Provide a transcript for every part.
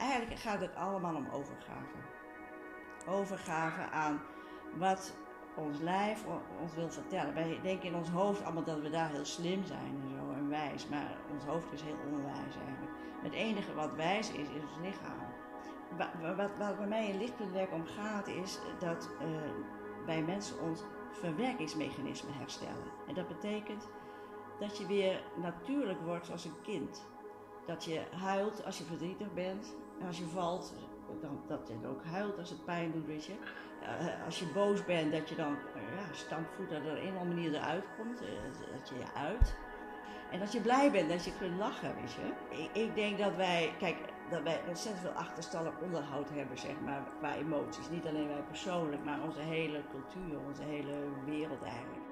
eigenlijk gaat het allemaal om overgave. Overgave aan wat ons lijf ons wil vertellen. Wij denken in ons hoofd allemaal dat we daar heel slim zijn en zo en wijs, maar ons hoofd is heel onwijs eigenlijk. Het enige wat wijs is, is ons lichaam. Wat, wat, wat bij mij in lichtpuntwerk om gaat, is dat uh, wij mensen ons verwerkingsmechanisme herstellen. En dat betekent dat je weer natuurlijk wordt zoals een kind. Dat je huilt als je verdrietig bent. Als je valt, dan, dat je ook huilt als het pijn doet, weet je. Uh, als je boos bent, dat je dan uh, ja, stampvoet dat er op een of andere manier eruit komt. Uh, dat je je uit. En als je blij bent, dat je kunt lachen, weet je. Ik, ik denk dat wij, kijk, dat wij ontzettend veel achterstallig onderhoud hebben, zeg maar, qua emoties. Niet alleen wij persoonlijk, maar onze hele cultuur, onze hele wereld eigenlijk.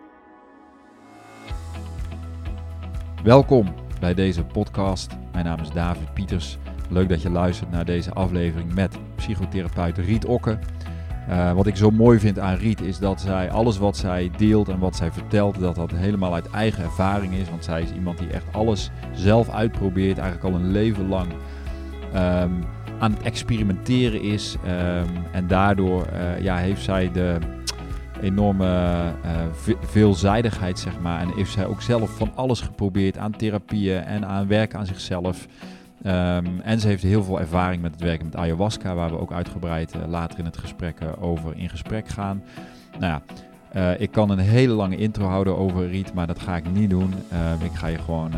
Welkom bij deze podcast. Mijn naam is David Pieters. Leuk dat je luistert naar deze aflevering met psychotherapeut Riet Okke. Uh, wat ik zo mooi vind aan Riet is dat zij alles wat zij deelt en wat zij vertelt, dat dat helemaal uit eigen ervaring is. Want zij is iemand die echt alles zelf uitprobeert, eigenlijk al een leven lang um, aan het experimenteren is. Um, en daardoor uh, ja, heeft zij de enorme uh, veelzijdigheid, zeg maar. En heeft zij ook zelf van alles geprobeerd aan therapieën en aan werken aan zichzelf. Um, en ze heeft heel veel ervaring met het werken met ayahuasca, waar we ook uitgebreid uh, later in het gesprek uh, over in gesprek gaan. Nou ja, uh, ik kan een hele lange intro houden over Riet, maar dat ga ik niet doen. Ehm, ik ga je gewoon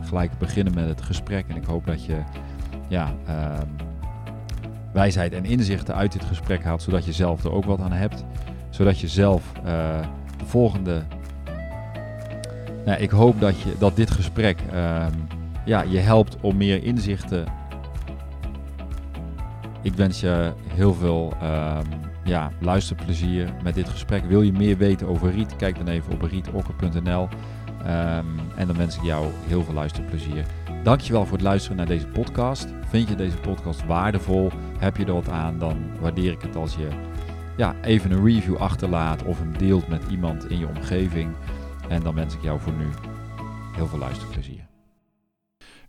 gelijk beginnen met het gesprek en ik hoop dat je ja, ehm, wijsheid en inzichten uit dit gesprek haalt, zodat je zelf er ook wat aan hebt. Zodat je zelf de volgende. Nou, ik hoop dat, je, dat dit gesprek ja, je helpt om meer inzichten. Ik wens je heel veel um, ja, luisterplezier met dit gesprek. Wil je meer weten over Riet? Kijk dan even op rietokker.nl. Um, en dan wens ik jou heel veel luisterplezier. Dankjewel voor het luisteren naar deze podcast. Vind je deze podcast waardevol? Heb je er wat aan? Dan waardeer ik het als je ja, even een review achterlaat of hem deelt met iemand in je omgeving. En dan wens ik jou voor nu heel veel luisterplezier.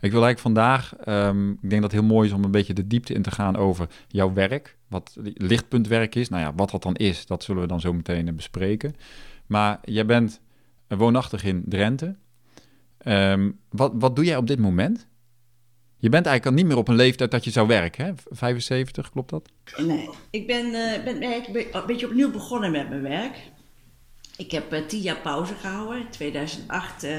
Ik wil eigenlijk vandaag, um, ik denk dat het heel mooi is om een beetje de diepte in te gaan over jouw werk. Wat lichtpuntwerk is. Nou ja, wat dat dan is, dat zullen we dan zo meteen bespreken. Maar jij bent woonachtig in Drenthe. Um, wat, wat doe jij op dit moment? Je bent eigenlijk al niet meer op een leeftijd dat je zou werken, hè? 75, klopt dat? Nee, ik ben, uh, ben, een beetje opnieuw begonnen met mijn werk. Ik heb tien jaar pauze gehouden. In 2008 uh,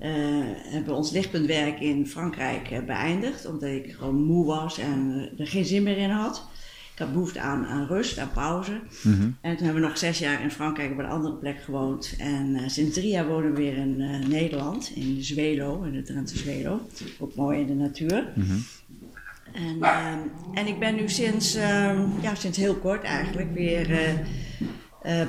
uh, hebben ons lichtpuntwerk in Frankrijk uh, beëindigd. Omdat ik gewoon moe was en uh, er geen zin meer in had. Ik had behoefte aan, aan rust, aan pauze. Mm -hmm. En toen hebben we nog zes jaar in Frankrijk op een andere plek gewoond. En sinds drie jaar wonen we weer in Nederland, in Zwelo, in het Drenthe Zwelo. Ook mooi in de natuur. Mm -hmm. En, en ik ben nu sinds, ja, sinds heel kort eigenlijk weer uh,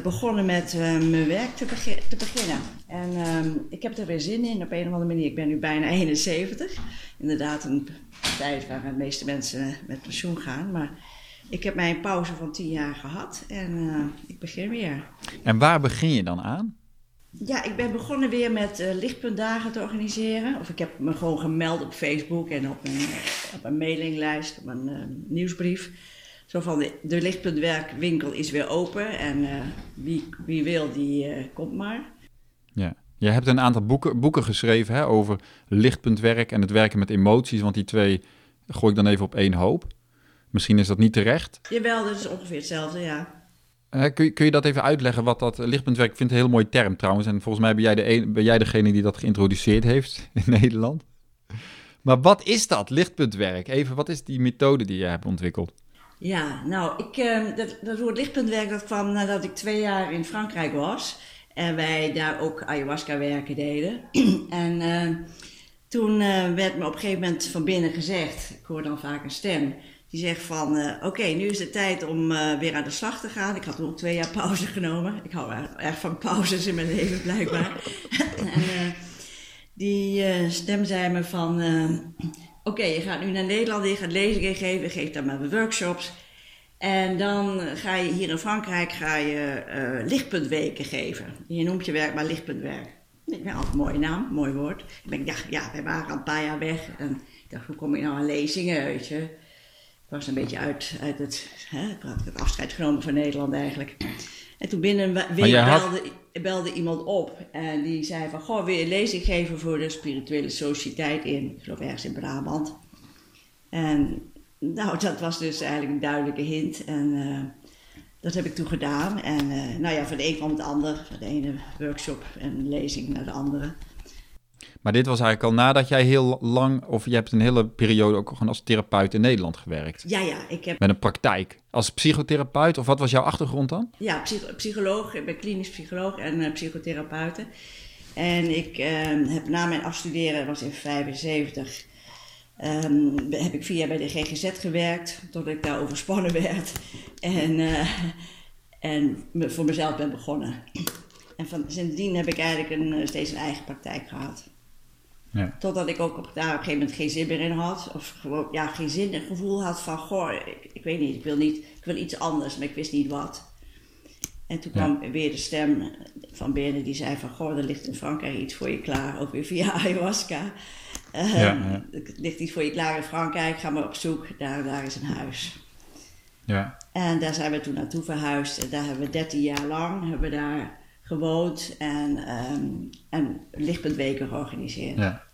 begonnen met uh, mijn werk te, te beginnen. En uh, ik heb er weer zin in op een of andere manier. Ik ben nu bijna 71. Inderdaad, een tijd waar de meeste mensen met pensioen gaan. Maar ik heb mijn pauze van 10 jaar gehad en eh, ik begin weer. En waar begin je dan aan? Ja, ik ben begonnen weer met lichtpuntdagen te organiseren. Of ik heb me gewoon gemeld op Facebook en op een, op een mailinglijst, op een nieuwsbrief. Zo van, de, lichtpuntwerkwinkel is weer open en uh, wie, wie wil, die uh, komt maar. Ja, je hebt een aantal boeken, boeken geschreven hè, over lichtpuntwerk en het werken met emoties, want die twee gooi ik dan even op één hoop. Misschien is dat niet terecht. Jawel, dat is ongeveer hetzelfde, ja. Uh, kun, je, kun je dat even uitleggen, wat dat lichtpuntwerk... Ik vind het een heel mooie term trouwens. En volgens mij ben jij, de een, ben jij degene die dat geïntroduceerd heeft in Nederland. Maar wat is dat, lichtpuntwerk? Even, wat is die methode die je hebt ontwikkeld? Ja, nou, ik, uh, dat, dat woord lichtpuntwerk dat kwam nadat ik twee jaar in Frankrijk was. En wij daar ook ayahuasca werken deden. en uh, toen uh, werd me op een gegeven moment van binnen gezegd, ik hoor dan vaak een stem, die zegt van, oké, okay, nu is het tijd om weer aan de slag te gaan. Ik had ook twee jaar pauze genomen. Ik hou erg van pauzes in mijn leven blijkbaar. en die stem zei me van Oké, okay, je gaat nu naar Nederland, je gaat lezingen geven, je geeft dan maar workshops. En dan ga je hier in Frankrijk ga je uh, lichtpuntweken geven. Je noemt je werk maar lichtpuntwerk. Ik ben altijd een mooie naam, mooi woord. Ik denk, ja, ja, we waren al een paar jaar weg. En ik dacht, hoe kom je nou aan lezingen, weet je? Ik was een beetje uit, uit het, hè, ik had het afscheid genomen van Nederland eigenlijk. En toen binnen een week had- belde, iemand op en die zei van, goh, wil je lezing geven voor de spirituele sociëteit in, ik geloof ergens in Brabant. En nou, dat was dus eigenlijk een duidelijke hint en eh, dat heb ik toen gedaan. En eh, nou ja, van de een kwam het ander, van de ene workshop en lezing naar de andere. Maar dit was eigenlijk al nadat jij heel lang, of je hebt een hele periode ook gewoon als therapeut in Nederland gewerkt. Ja, ja, ik heb Met een praktijk. Als psychotherapeut, of wat was jouw achtergrond dan? Ja, psych- psycholoog. Ik ben klinisch psycholoog en eh, psychotherapeute. En ik ehm, heb na mijn afstuderen, dat was in 75, ehm, heb ik vier jaar bij de GGZ gewerkt, tot ik daar overspannen werd. En, eh, en voor mezelf ben begonnen. En van, sindsdien heb ik eigenlijk een, eh, steeds een eigen praktijk gehad. Ja. Totdat ik ook op, daar op een gegeven moment geen zin meer in had. Of gewoon, ja, geen zin, een gevoel had van, goh, ik, ik weet niet, ik wil niet, ik wil iets anders, maar ik wist niet wat. En toen Ja. kwam weer de stem van binnen die zei van, goh, er ligt in Frankrijk iets voor je klaar, ook weer via ayahuasca. Ehm, Ja, ja. Er ligt iets voor je klaar in Frankrijk, ga maar op zoek, daar, daar is een huis. Ja. En daar zijn we toen naartoe verhuisd. En daar hebben we 13 jaar lang hebben we daar gewoond en, ehm en lichtpuntweken georganiseerd. ja.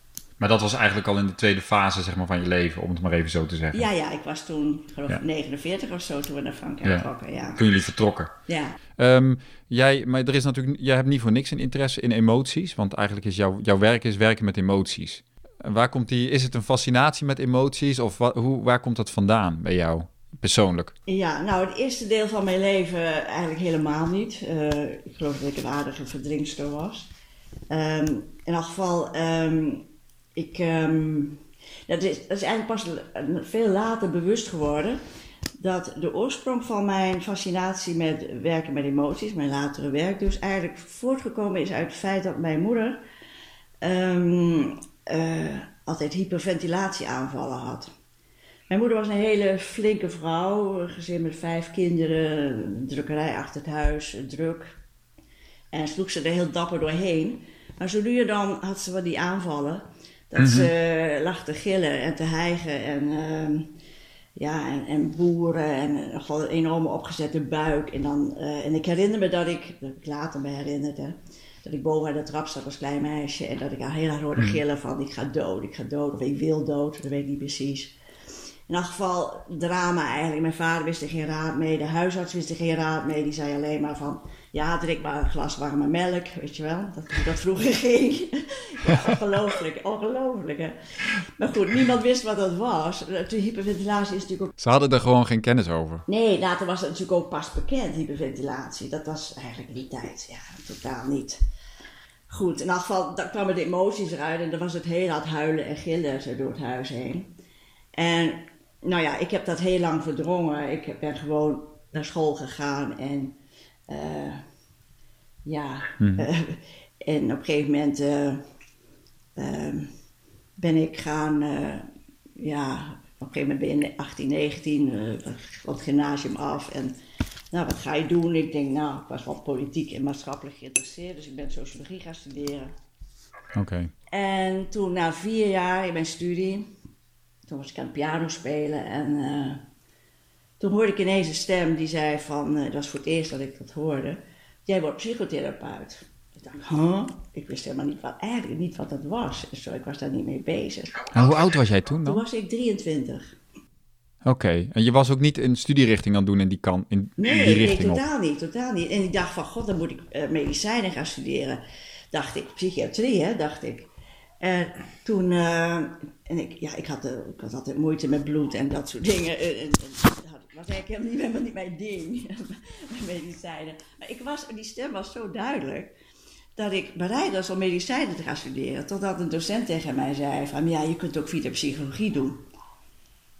Maar dat was eigenlijk al in de tweede fase zeg maar, van je leven, om het maar even zo te zeggen. Ja, ja, ik was toen, ik geloof Ja. 49 of zo, toen we naar Frankrijk Ja. trokken. Ja. Toen jullie vertrokken. ja. Ehm, jij, maar er is natuurlijk, jij hebt niet voor niks een interesse in emoties, want eigenlijk is jouw, jouw werk is werken met emoties. Waar komt die, is het een fascinatie met emoties of wa- hoe, waar komt dat vandaan bij jou persoonlijk? Ja, nou, het eerste deel van mijn leven eigenlijk helemaal niet. Eh, ik geloof dat ik een aardige verdrinkster was. Ehm, in elk geval, ehm, ik, ehm, dat, is, dat is eigenlijk pas veel later bewust geworden. Dat de oorsprong van mijn fascinatie met werken met emoties, mijn latere werk dus, eigenlijk voortgekomen is uit het feit dat mijn moeder ehm, eh, altijd hyperventilatieaanvallen had. Mijn moeder was een hele flinke vrouw, een gezin met vijf kinderen, drukkerij achter het huis, druk. En sloeg ze er heel dapper doorheen. Maar zo nu dan had ze wat die aanvallen. Dat ze lag te gillen en te hijgen en, ehm, ja, en, en boeren en gewoon een enorme opgezette buik. En, dan, eh, en ik herinner me dat ik, dat ik later me herinnerd, hè, dat ik boven aan de trap zat als klein meisje. En dat ik haar heel hard hoorde gillen van ik ga dood, ik ga dood of ik wil dood, dat weet ik niet precies. In elk geval drama eigenlijk. Mijn vader wist er geen raad mee, de huisarts wist er geen raad mee. Die zei alleen maar van, ja, drink maar een glas warme melk, weet je wel. Dat, dat vroeger ging. ja, ongelooflijk, ongelooflijk hè. Maar goed, niemand wist wat dat was. De hyperventilatie is natuurlijk ook... Ze hadden er gewoon geen kennis over. Nee, later was het natuurlijk ook pas bekend, hyperventilatie. Dat was eigenlijk die tijd, ja, totaal niet. Goed, in elk geval, daar kwamen de emoties eruit en dan was het heel hard huilen en gillen zo door het huis heen. En nou ja, ik heb dat heel lang verdrongen. Ik ben gewoon naar school gegaan en eh, ja, eh, en op een gegeven moment eh, eh, ben ik gaan, eh, ja, op een gegeven moment ben je 18, 19, eh, van het gymnasium af en nou, wat ga je doen? Ik denk, nou, ik was wel politiek en maatschappelijk geïnteresseerd, dus ik ben sociologie gaan studeren. Oké. En toen na vier jaar in mijn studie, toen was ik aan het piano spelen en toen hoorde ik ineens een stem die zei van, eh, dat was voor het eerst dat ik dat hoorde, jij wordt psychotherapeut. Ik dacht, huh? Ik wist helemaal niet wat, eigenlijk niet wat dat was. Zo, ik was daar niet mee bezig. En hoe oud was jij toen Toen dan? was ik 23. Oké. En je was ook niet een studierichting aan het doen in die, kan, in Nee, die nee, richting op? totaal niet, totaal niet. En ik dacht van, god, dan moet ik eh, medicijnen gaan studeren. Dacht ik, psychiatrie, hè, dacht ik. En toen, eh, en ik, ja, ik had, ik had altijd moeite met bloed en dat soort dingen. En, was eigenlijk helemaal niet, helemaal niet mijn ding, medicijnen. Maar ik was, die stem was zo duidelijk dat ik bereid was om medicijnen te gaan studeren. Totdat een docent tegen mij zei van, ja, je kunt ook via psychologie doen.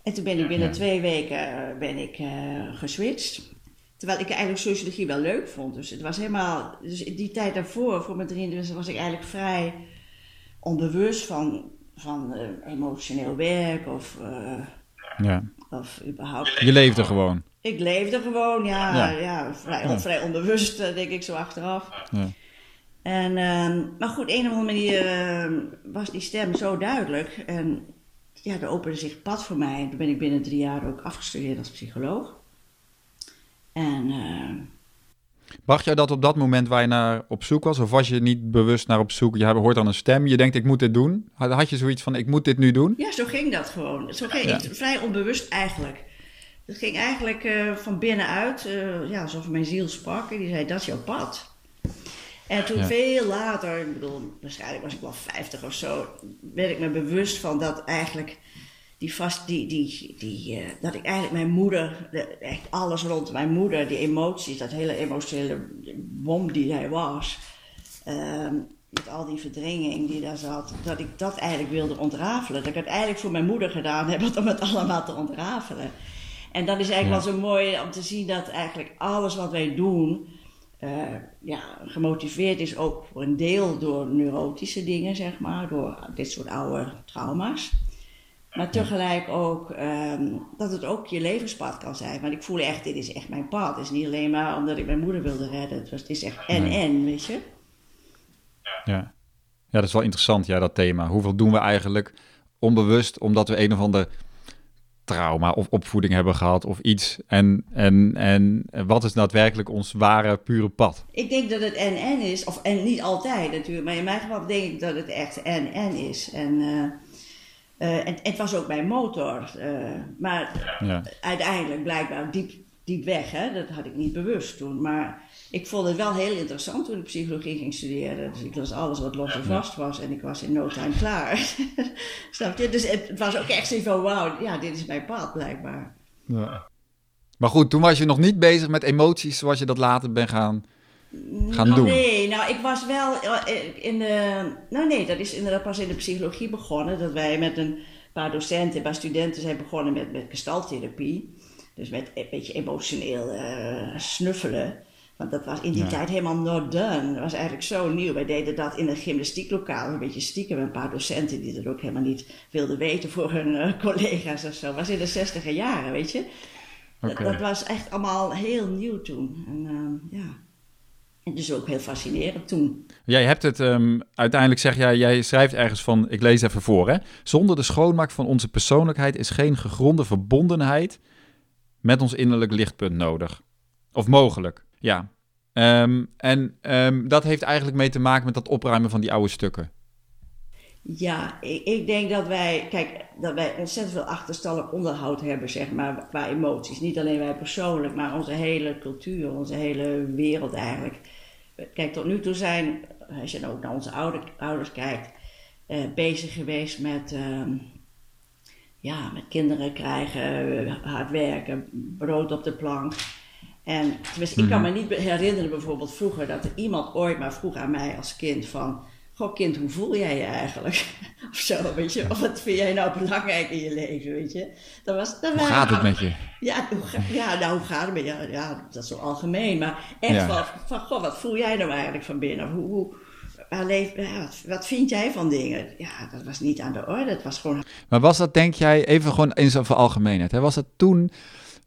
En toen ben ik binnen Ja. twee weken eh, ben ik, eh, geswitcht. Terwijl ik eigenlijk sociologie wel leuk vond. Dus het was helemaal. Dus die tijd daarvoor, voor mijn 23, was ik eigenlijk vrij onbewust van, van eh, emotioneel werk of, Ja. Of überhaupt. Je leefde gewoon. Ik leefde gewoon, ja, Ja. ja. vrij, Ja. vrij onbewust, eh, denk ik zo achteraf. Ja. En, ehm, maar goed, een of andere manier ehm, was die stem zo duidelijk. En ja, er opende zich pad voor mij. En toen ben ik binnen drie jaar ook afgestudeerd als psycholoog. En... Uh, Bracht jij dat op dat moment waar je naar op zoek was? Of was je niet bewust naar op zoek? Je hoort dan een stem, je denkt ik moet dit doen. Had je zoiets van ik moet dit nu doen? Ja, zo ging dat gewoon. Zo ging vrij onbewust eigenlijk. Het ging eigenlijk uh, van binnenuit, uh, ja, alsof mijn ziel sprak. En die zei, dat is jouw pad. En toen veel later, ik bedoel, waarschijnlijk was ik wel 50 of zo, werd ik me bewust van dat eigenlijk die vast, die, die, die, uh, dat ik eigenlijk mijn moeder, de, echt alles rond mijn moeder, die emoties, dat hele emotionele bom die zij was, uh, met al die verdringing die daar zat, dat ik dat eigenlijk wilde ontrafelen. Dat ik het eigenlijk voor mijn moeder gedaan heb om het allemaal te ontrafelen. En dat is eigenlijk wel zo mooi om te zien dat eigenlijk alles wat wij doen, uh, ja, gemotiveerd is ook voor een deel door neurotische dingen, zeg maar, door dit soort oude trauma's. Maar tegelijk ook um, dat het ook je levenspad kan zijn. Want ik voel echt, dit is echt mijn pad. Het is niet alleen maar omdat ik mijn moeder wilde redden. Het, was, het is echt en-en, weet je. Ja. ja, dat is wel interessant, ja, dat thema. Hoeveel doen we eigenlijk onbewust omdat we een of ander trauma of opvoeding hebben gehad of iets. En, en, en wat is daadwerkelijk ons ware, pure pad? Ik denk dat het en-en is, of en niet altijd natuurlijk, maar in mijn geval denk ik dat het echt en-en is. En, uh, uh, en, het was ook mijn motor. Uh, maar ja. uiteindelijk blijkbaar diep, diep weg, hè? dat had ik niet bewust toen. Maar ik vond het wel heel interessant toen ik psychologie ging studeren. Dus ik las alles wat los en vast was en ik was in no time klaar. Snap je? Dus het was ook echt zo van, wauw, ja, dit is mijn pad blijkbaar. Ja. Maar goed, toen was je nog niet bezig met emoties zoals je dat later bent gaan, gaan nou, doen. Nee, nou ik was wel eh, in de... Nou nee, dat is inderdaad pas in de psychologie begonnen. Dat wij met een paar docenten, een paar studenten zijn begonnen met, met gestaltherapie. Dus met een beetje emotioneel uh, snuffelen. Want dat was in die tijd helemaal not done. Dat was eigenlijk zo nieuw. Wij deden dat in een gymnastieklokaal, een beetje stiekem. Een paar docenten die dat ook helemaal niet wilden weten voor hun uh, collega's of zo. Dat was in de zestiger jaren, weet je. Okay. Dat, dat, was echt allemaal heel nieuw toen. En uh, ja. Dus ook heel fascinerend toen. Jij hebt het, um, uiteindelijk zeg jij, jij schrijft ergens van, ik lees even voor hè. Zonder de schoonmaak van onze persoonlijkheid is geen gegronde verbondenheid met ons innerlijk lichtpunt nodig. Of mogelijk. Ja. Um, en um, dat heeft eigenlijk mee te maken met dat opruimen van die oude stukken. Ja, ik, ik, denk dat wij, kijk, dat wij ontzettend veel achterstallig onderhoud hebben, zeg maar, qua emoties. Niet alleen wij persoonlijk, maar onze hele cultuur, onze hele wereld eigenlijk. Kijk, tot nu toe zijn, als je ook naar onze oude, ouders kijkt, uh, bezig geweest met, uh, ja, met kinderen krijgen, hard werken, brood op de plank. En tenminste, ik kan me niet herinneren bijvoorbeeld vroeger dat er iemand ooit maar vroeg aan mij als kind van... Goh kind, hoe voel jij je eigenlijk? of zo, weet je. Of wat vind jij nou belangrijk in je leven, weet je. Dat was, dat hoe gaat het met je? Ja, hoe, ja, nou hoe gaat het met je? Ja, dat is zo algemeen. Maar echt ja. van, van, goh, wat voel jij nou eigenlijk van binnen? Hoe, hoe, ja, wat vind jij van dingen? Ja, dat was niet aan de orde. Het was gewoon... Maar was dat, denk jij, even gewoon in zijn algemeenheid. Hè? Was dat toen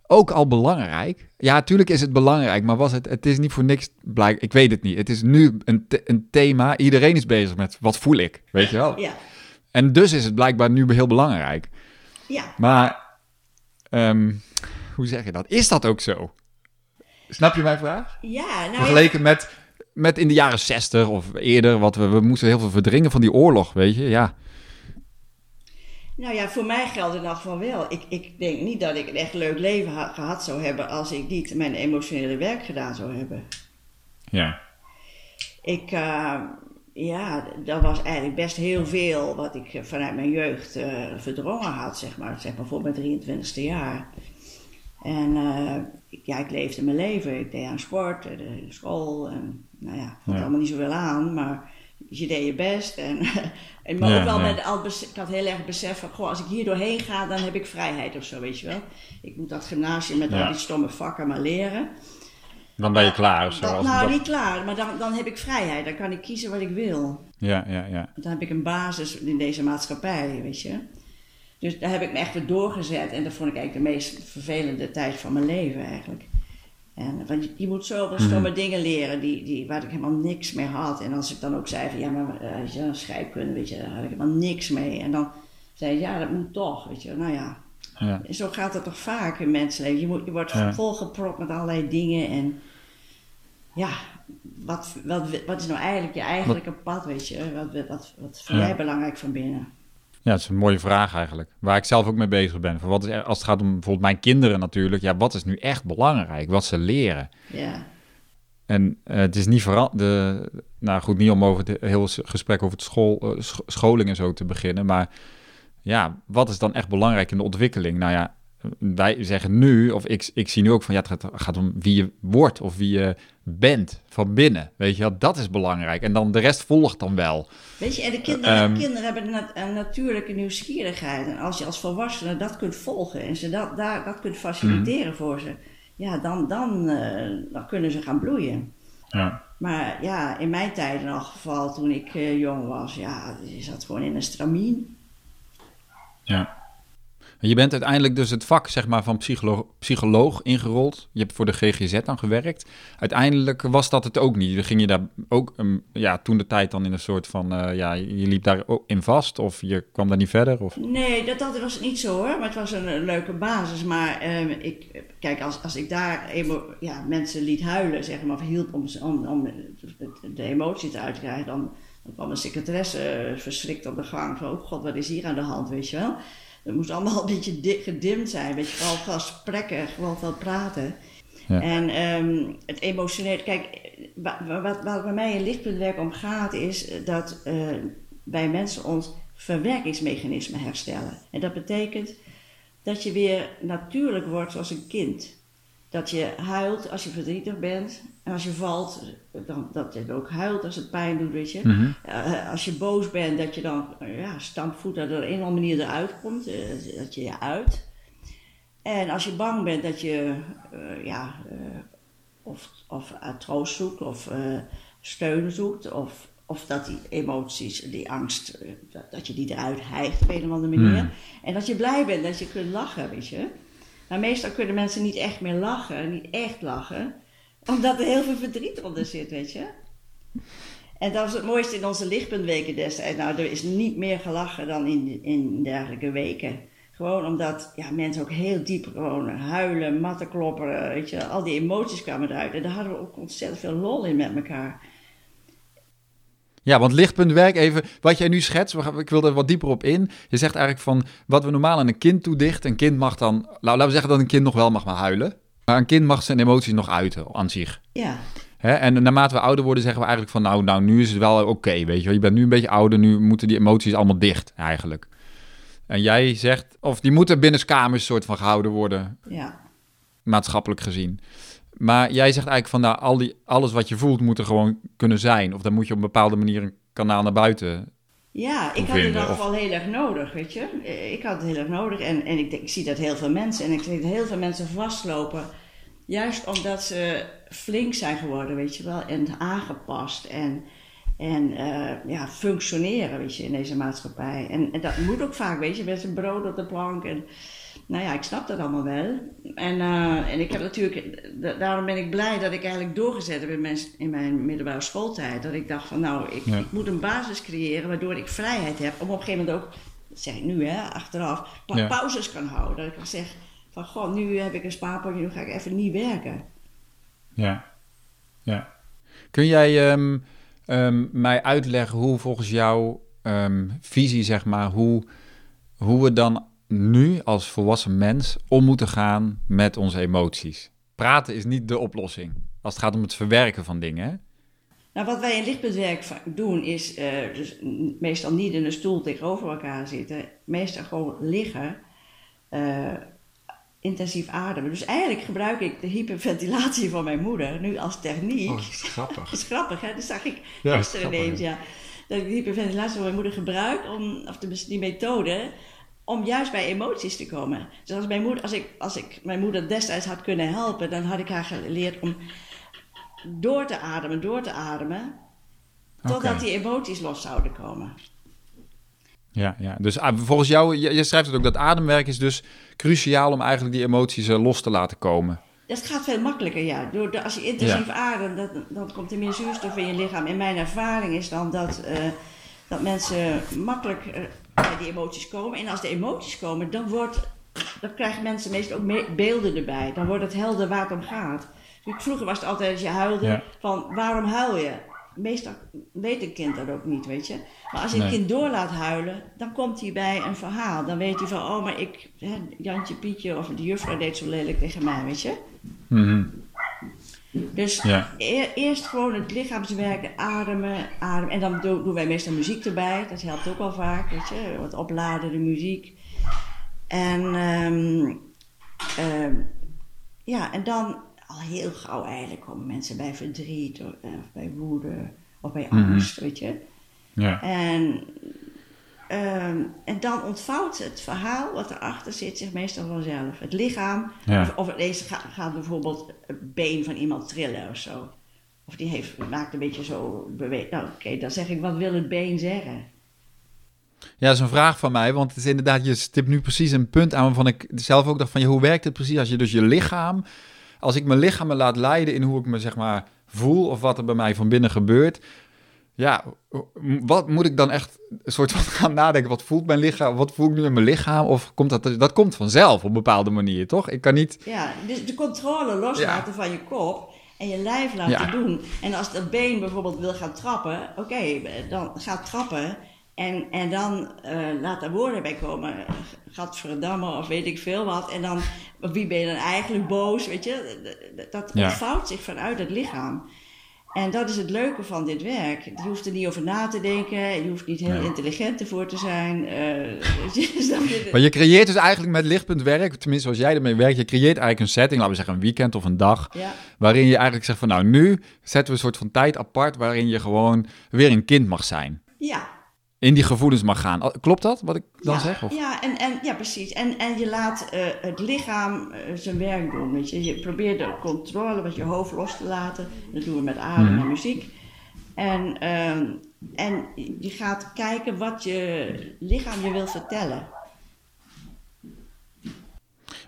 ook al belangrijk. Ja, natuurlijk is het belangrijk, maar was het, het is niet voor niks blijk. Ik weet het niet. Het is nu een, een thema. Iedereen is bezig met wat voel ik, weet je wel. Ja. En dus is het blijkbaar nu heel belangrijk. Ja. Maar um, hoe zeg je dat? Is dat ook zo? Snap je mijn vraag? Ja, nou Vergeleken met, met in de jaren zestig of eerder, wat we, we moesten heel veel verdringen van die oorlog, weet je? Ja. Nou ja, voor mij geldt het nog van wel. Ik, ik denk niet dat ik een echt leuk leven ha gehad zou hebben als ik niet mijn emotionele werk gedaan zou hebben. Ja. Ik, uh, ja, dat was eigenlijk best heel veel wat ik vanuit mijn jeugd uh, verdrongen had, zeg maar. Zeg maar voor mijn 23ste jaar. En uh, ja, ik leefde mijn leven. Ik deed aan sport, de school. En, nou ja, vond ja. allemaal niet zoveel aan, maar je deed je best. En, en maar ja, ook wel ja. met al ik had heel erg besef van, goh, als ik hier doorheen ga, dan heb ik vrijheid of zo, weet je wel. Ik moet dat gymnasium met al die stomme vakken maar leren. Dan ben je klaar of zo? Dat, nou, dat... niet klaar, maar dan, dan heb ik vrijheid. Dan kan ik kiezen wat ik wil. Ja, ja, ja. Dan heb ik een basis in deze maatschappij, weet je. Dus daar heb ik me echt weer doorgezet. En dat vond ik eigenlijk de meest vervelende tijd van mijn leven eigenlijk. En, want je, je moet zoveel stomme dingen leren die, die, waar ik helemaal niks mee had. En als ik dan ook zei van ja, maar uh, ja, scheikunde, weet je, daar had ik helemaal niks mee. En dan zei ja, dat moet toch, weet je. Nou ja, Ja. zo gaat het toch vaak in mensenleven. Je, moet, je wordt Ja. volgepropt met allerlei dingen en ja, wat, wat, wat is nou eigenlijk je eigenlijke pad, weet je? Wat, wat, wat, wat vind Ja. jij belangrijk van binnen? Ja, dat is een mooie vraag eigenlijk. Waar ik zelf ook mee bezig ben. Van wat is, er- als het gaat om bijvoorbeeld mijn kinderen natuurlijk. Ja, wat is nu echt belangrijk? Wat ze leren. Ja, En eh, het is niet veranderd. Nou goed, niet om over het hele gesprek over het school, eh, sch- scholing en zo te beginnen. Maar ja, wat is dan echt belangrijk in de ontwikkeling? Nou ja, wij zeggen nu, of ik, ik zie nu ook van ja, het gaat, gaat om wie je wordt of wie je bent van binnen. Weet je wel, dat is belangrijk. En dan de rest volgt dan wel. weet je, en de kinderen, Ehm. kinderen hebben nat- een natuurlijke nieuwsgierigheid. En als je als volwassene dat kunt volgen en ze dat, daar, dat kunt faciliteren Mhm. voor ze, ja, dan, dan, eh, dan kunnen ze gaan bloeien. Ja. Maar ja, in mijn tijd in elk geval, toen ik eh, jong was, ja, je zat gewoon in een stramien. Ja. Je bent uiteindelijk dus het vak zeg maar, van psycholoog, psycholoog ingerold. Je hebt voor de GGZ dan gewerkt. Uiteindelijk was dat het ook niet. Dan ging je daar ook um, ja, toen de tijd dan in een soort van... eh, ja, je liep daar ook in vast of je kwam daar niet verder? Of... Nee, dat, dat was niet zo hoor, maar het was een, leuke basis. Maar ehm, ik, kijk, als, als ik daar emo, ja, mensen liet huilen, zeg maar, of hielp om, om, om de, de emoties eruit te krijgen, dan, dan kwam een secretaresse eh, verschrikt op de gang van, oh god, wat is hier aan de hand, weet je wel. Het moest allemaal een beetje dik gedimd zijn, een beetje vooral gesprekken, gewoon veel praten. Ja. En ehm, het emotionele, kijk, wa- wa- wat, wat bij mij in lichtpuntwerk om gaat, is dat eh, wij mensen ons verwerkingsmechanisme herstellen. En dat betekent dat je weer natuurlijk wordt zoals een kind. Dat je huilt als je verdrietig bent. En als je valt, dan, dat je ook huilt als het pijn doet, weet je. Mhm. Eh, als je boos bent, dat je dan eh, ja, stampvoet er op een of andere manier eruit komt. eh, dat je je uit. En als je bang bent, dat je ja, of, of troost zoekt of steun zoekt. Of, of dat die emoties, die angst, dat, dat je die eruit hijgt op een of andere manier. Hmm. En dat je blij bent dat je kunt lachen, weet je. Maar meestal kunnen mensen niet echt meer lachen, niet echt lachen. Omdat er heel veel verdriet onder zit, weet je. En dat was het mooiste in onze lichtpuntweken destijds. Nou, er is niet meer gelachen dan in, in dergelijke weken. Gewoon omdat ja, mensen ook heel diep gewoon huilen, matten klopperen, weet je. Al die emoties kwamen eruit. En daar hadden we ook ontzettend veel lol in met elkaar. Ja, want lichtpuntwerk, even wat jij nu schetst, ik wil er wat dieper op in. Je zegt eigenlijk van wat we normaal aan een kind toedicht. Een kind mag dan, nou, laten we zeggen dat een kind nog wel mag maar huilen. Maar een kind mag zijn emoties nog uiten aan zich. Ja, Hè? En naarmate we ouder worden, zeggen we eigenlijk van nou, nou nu is het wel oké, weet je wel. Je bent nu een beetje ouder, nu moeten die emoties allemaal dicht eigenlijk. En jij zegt, of die moeten binnenskamers soort van gehouden worden, ja. maatschappelijk gezien. Maar jij zegt eigenlijk van nou, al die, alles wat je voelt moet er gewoon kunnen zijn. Of dan moet je op een bepaalde manier een kanaal naar buiten. Ja, ik had het in ieder of- geval heel erg nodig, weet je. Eh, Ik had het heel erg nodig en, en ik, denk- ik zie dat heel veel mensen. En ik zie dat heel veel mensen vastlopen. Juist omdat ze flink zijn geworden, weet je wel. En aangepast en, en eh, ja, functioneren, weet je, in deze maatschappij. En, en dat moet ook vaak, weet je, met zijn brood op de plank. En, nou ja, ik snap dat allemaal wel. En, eh, en ik heb natuurlijk, da- daarom ben ik blij dat ik eigenlijk doorgezet heb in mijn, in mijn middelbare schooltijd. Dat ik dacht van nou, ik, Ja. ik moet een basis creëren waardoor ik vrijheid heb om op een gegeven moment ook, dat zeg ik nu hè, achteraf, pa- Ja. pauzes kan houden. Dat ik kan zeggen van goh, nu heb ik een spaarpotje, nu ga ik even niet werken. Ja. ja. Kun jij ehm, ehm, mij uitleggen hoe volgens jouw ehm, visie, zeg maar, hoe, hoe we dan nu als volwassen mens om moeten gaan met onze emoties? Praten is niet de oplossing als het gaat om het verwerken van dingen. Hè? Nou, wat wij in lichtpuntwerk doen is eh, dus meestal niet in een stoel tegenover elkaar zitten. Meestal gewoon liggen, eh, intensief ademen. Dus eigenlijk gebruik ik de hyperventilatie van mijn moeder nu als techniek. Oh, grappig. Dat is grappig, hè? Dat zag ik Ja, gisteren ineens, ja. Dat ik de hyperventilatie van mijn moeder gebruik, om, of de, die methode, om juist bij emoties te komen. Dus als, mijn moeder, als, ik, als ik mijn moeder destijds had kunnen helpen, dan had ik haar geleerd om door te ademen, door te ademen, totdat die emoties los zouden komen. Ja, ja. Dus ah, volgens jou, je, schrijft het ook, dat ademwerk is dus cruciaal om eigenlijk die emoties eh, los te laten komen. Dat gaat veel makkelijker, ja. Door, als je intensief ademt, dan, dan komt er meer zuurstof in je lichaam. En mijn ervaring is dan dat, eh, dat mensen makkelijk eh, die emoties komen. En als de emoties komen, dan, wordt, dan krijgen mensen meestal ook beelden erbij. Dan wordt het helder waar het om gaat. Vroeger was het altijd als je huilde, Ja. van waarom huil je? Meestal weet een kind dat ook niet, weet je. Maar als je een kind door laat huilen, dan komt hij bij een verhaal. Dan weet hij van, oh, maar ik, hè, Jantje, Pietje of de juffrouw deed zo lelijk tegen mij, weet je. Mhm. Dus Ja. e- eerst gewoon het lichaamswerken, ademen, ademen. En dan doen, doen wij meestal muziek erbij. Dat helpt ook wel vaak, weet je. Wat opladen, de muziek. En ehm, ehm, ja, en dan al heel gauw eigenlijk komen mensen bij verdriet of, eh, of bij woede of bij Mhm. angst, weet je. Ja. En, ehm, en dan ontvouwt het verhaal wat erachter zit zich meestal vanzelf. Het lichaam, Ja. of, of ineens gaat, gaat bijvoorbeeld het been van iemand trillen of zo. Of die heeft, maakt een beetje zo beweging. Nou, oké, dan zeg ik, wat wil het been zeggen? Ja, dat is een vraag van mij, want het is inderdaad, je stipt nu precies een punt aan waarvan ik zelf ook dacht van, ja, hoe werkt het precies als je dus je lichaam, als ik mijn lichaam me laat leiden in hoe ik me zeg maar voel of wat er bij mij van binnen gebeurt, ja, wat moet ik dan echt een soort van gaan nadenken, wat voelt mijn lichaam, wat voel ik nu in mijn lichaam, of komt dat, dat komt vanzelf op een bepaalde manier, toch? Ik kan niet, Ja, dus de controle loslaten van je kop en je lijf laten Ja. doen. En als dat been bijvoorbeeld wil gaan trappen, oké, dan gaat trappen. En, en dan eh, laat er woorden bij komen. Gadverdamme of weet ik veel wat. En dan, wie ben je dan eigenlijk boos, weet je? Dat Ja. ontvouwt zich vanuit het lichaam. En dat is het leuke van dit werk. Je hoeft er niet over na te denken. Je hoeft niet heel Nee. intelligent ervoor te zijn. eh, maar je creëert dus eigenlijk met lichtpunt werk, tenminste als jij ermee werkt, je creëert eigenlijk een setting, laten we zeggen een weekend of een dag, ja. Waarin je eigenlijk zegt van nou, nu zetten we een soort van tijd apart waarin je gewoon weer een kind mag zijn. ja, In die gevoelens mag gaan. Klopt dat wat ik dan ja, zeg? Of? Ja, en, en, ja, precies. En, en je laat eh, het lichaam eh, zijn werk doen. Weet je. je probeert de controle met je hoofd los te laten. Dat doen we met adem Mhm. en muziek. En, ehm, en je gaat kijken wat je lichaam je wil vertellen.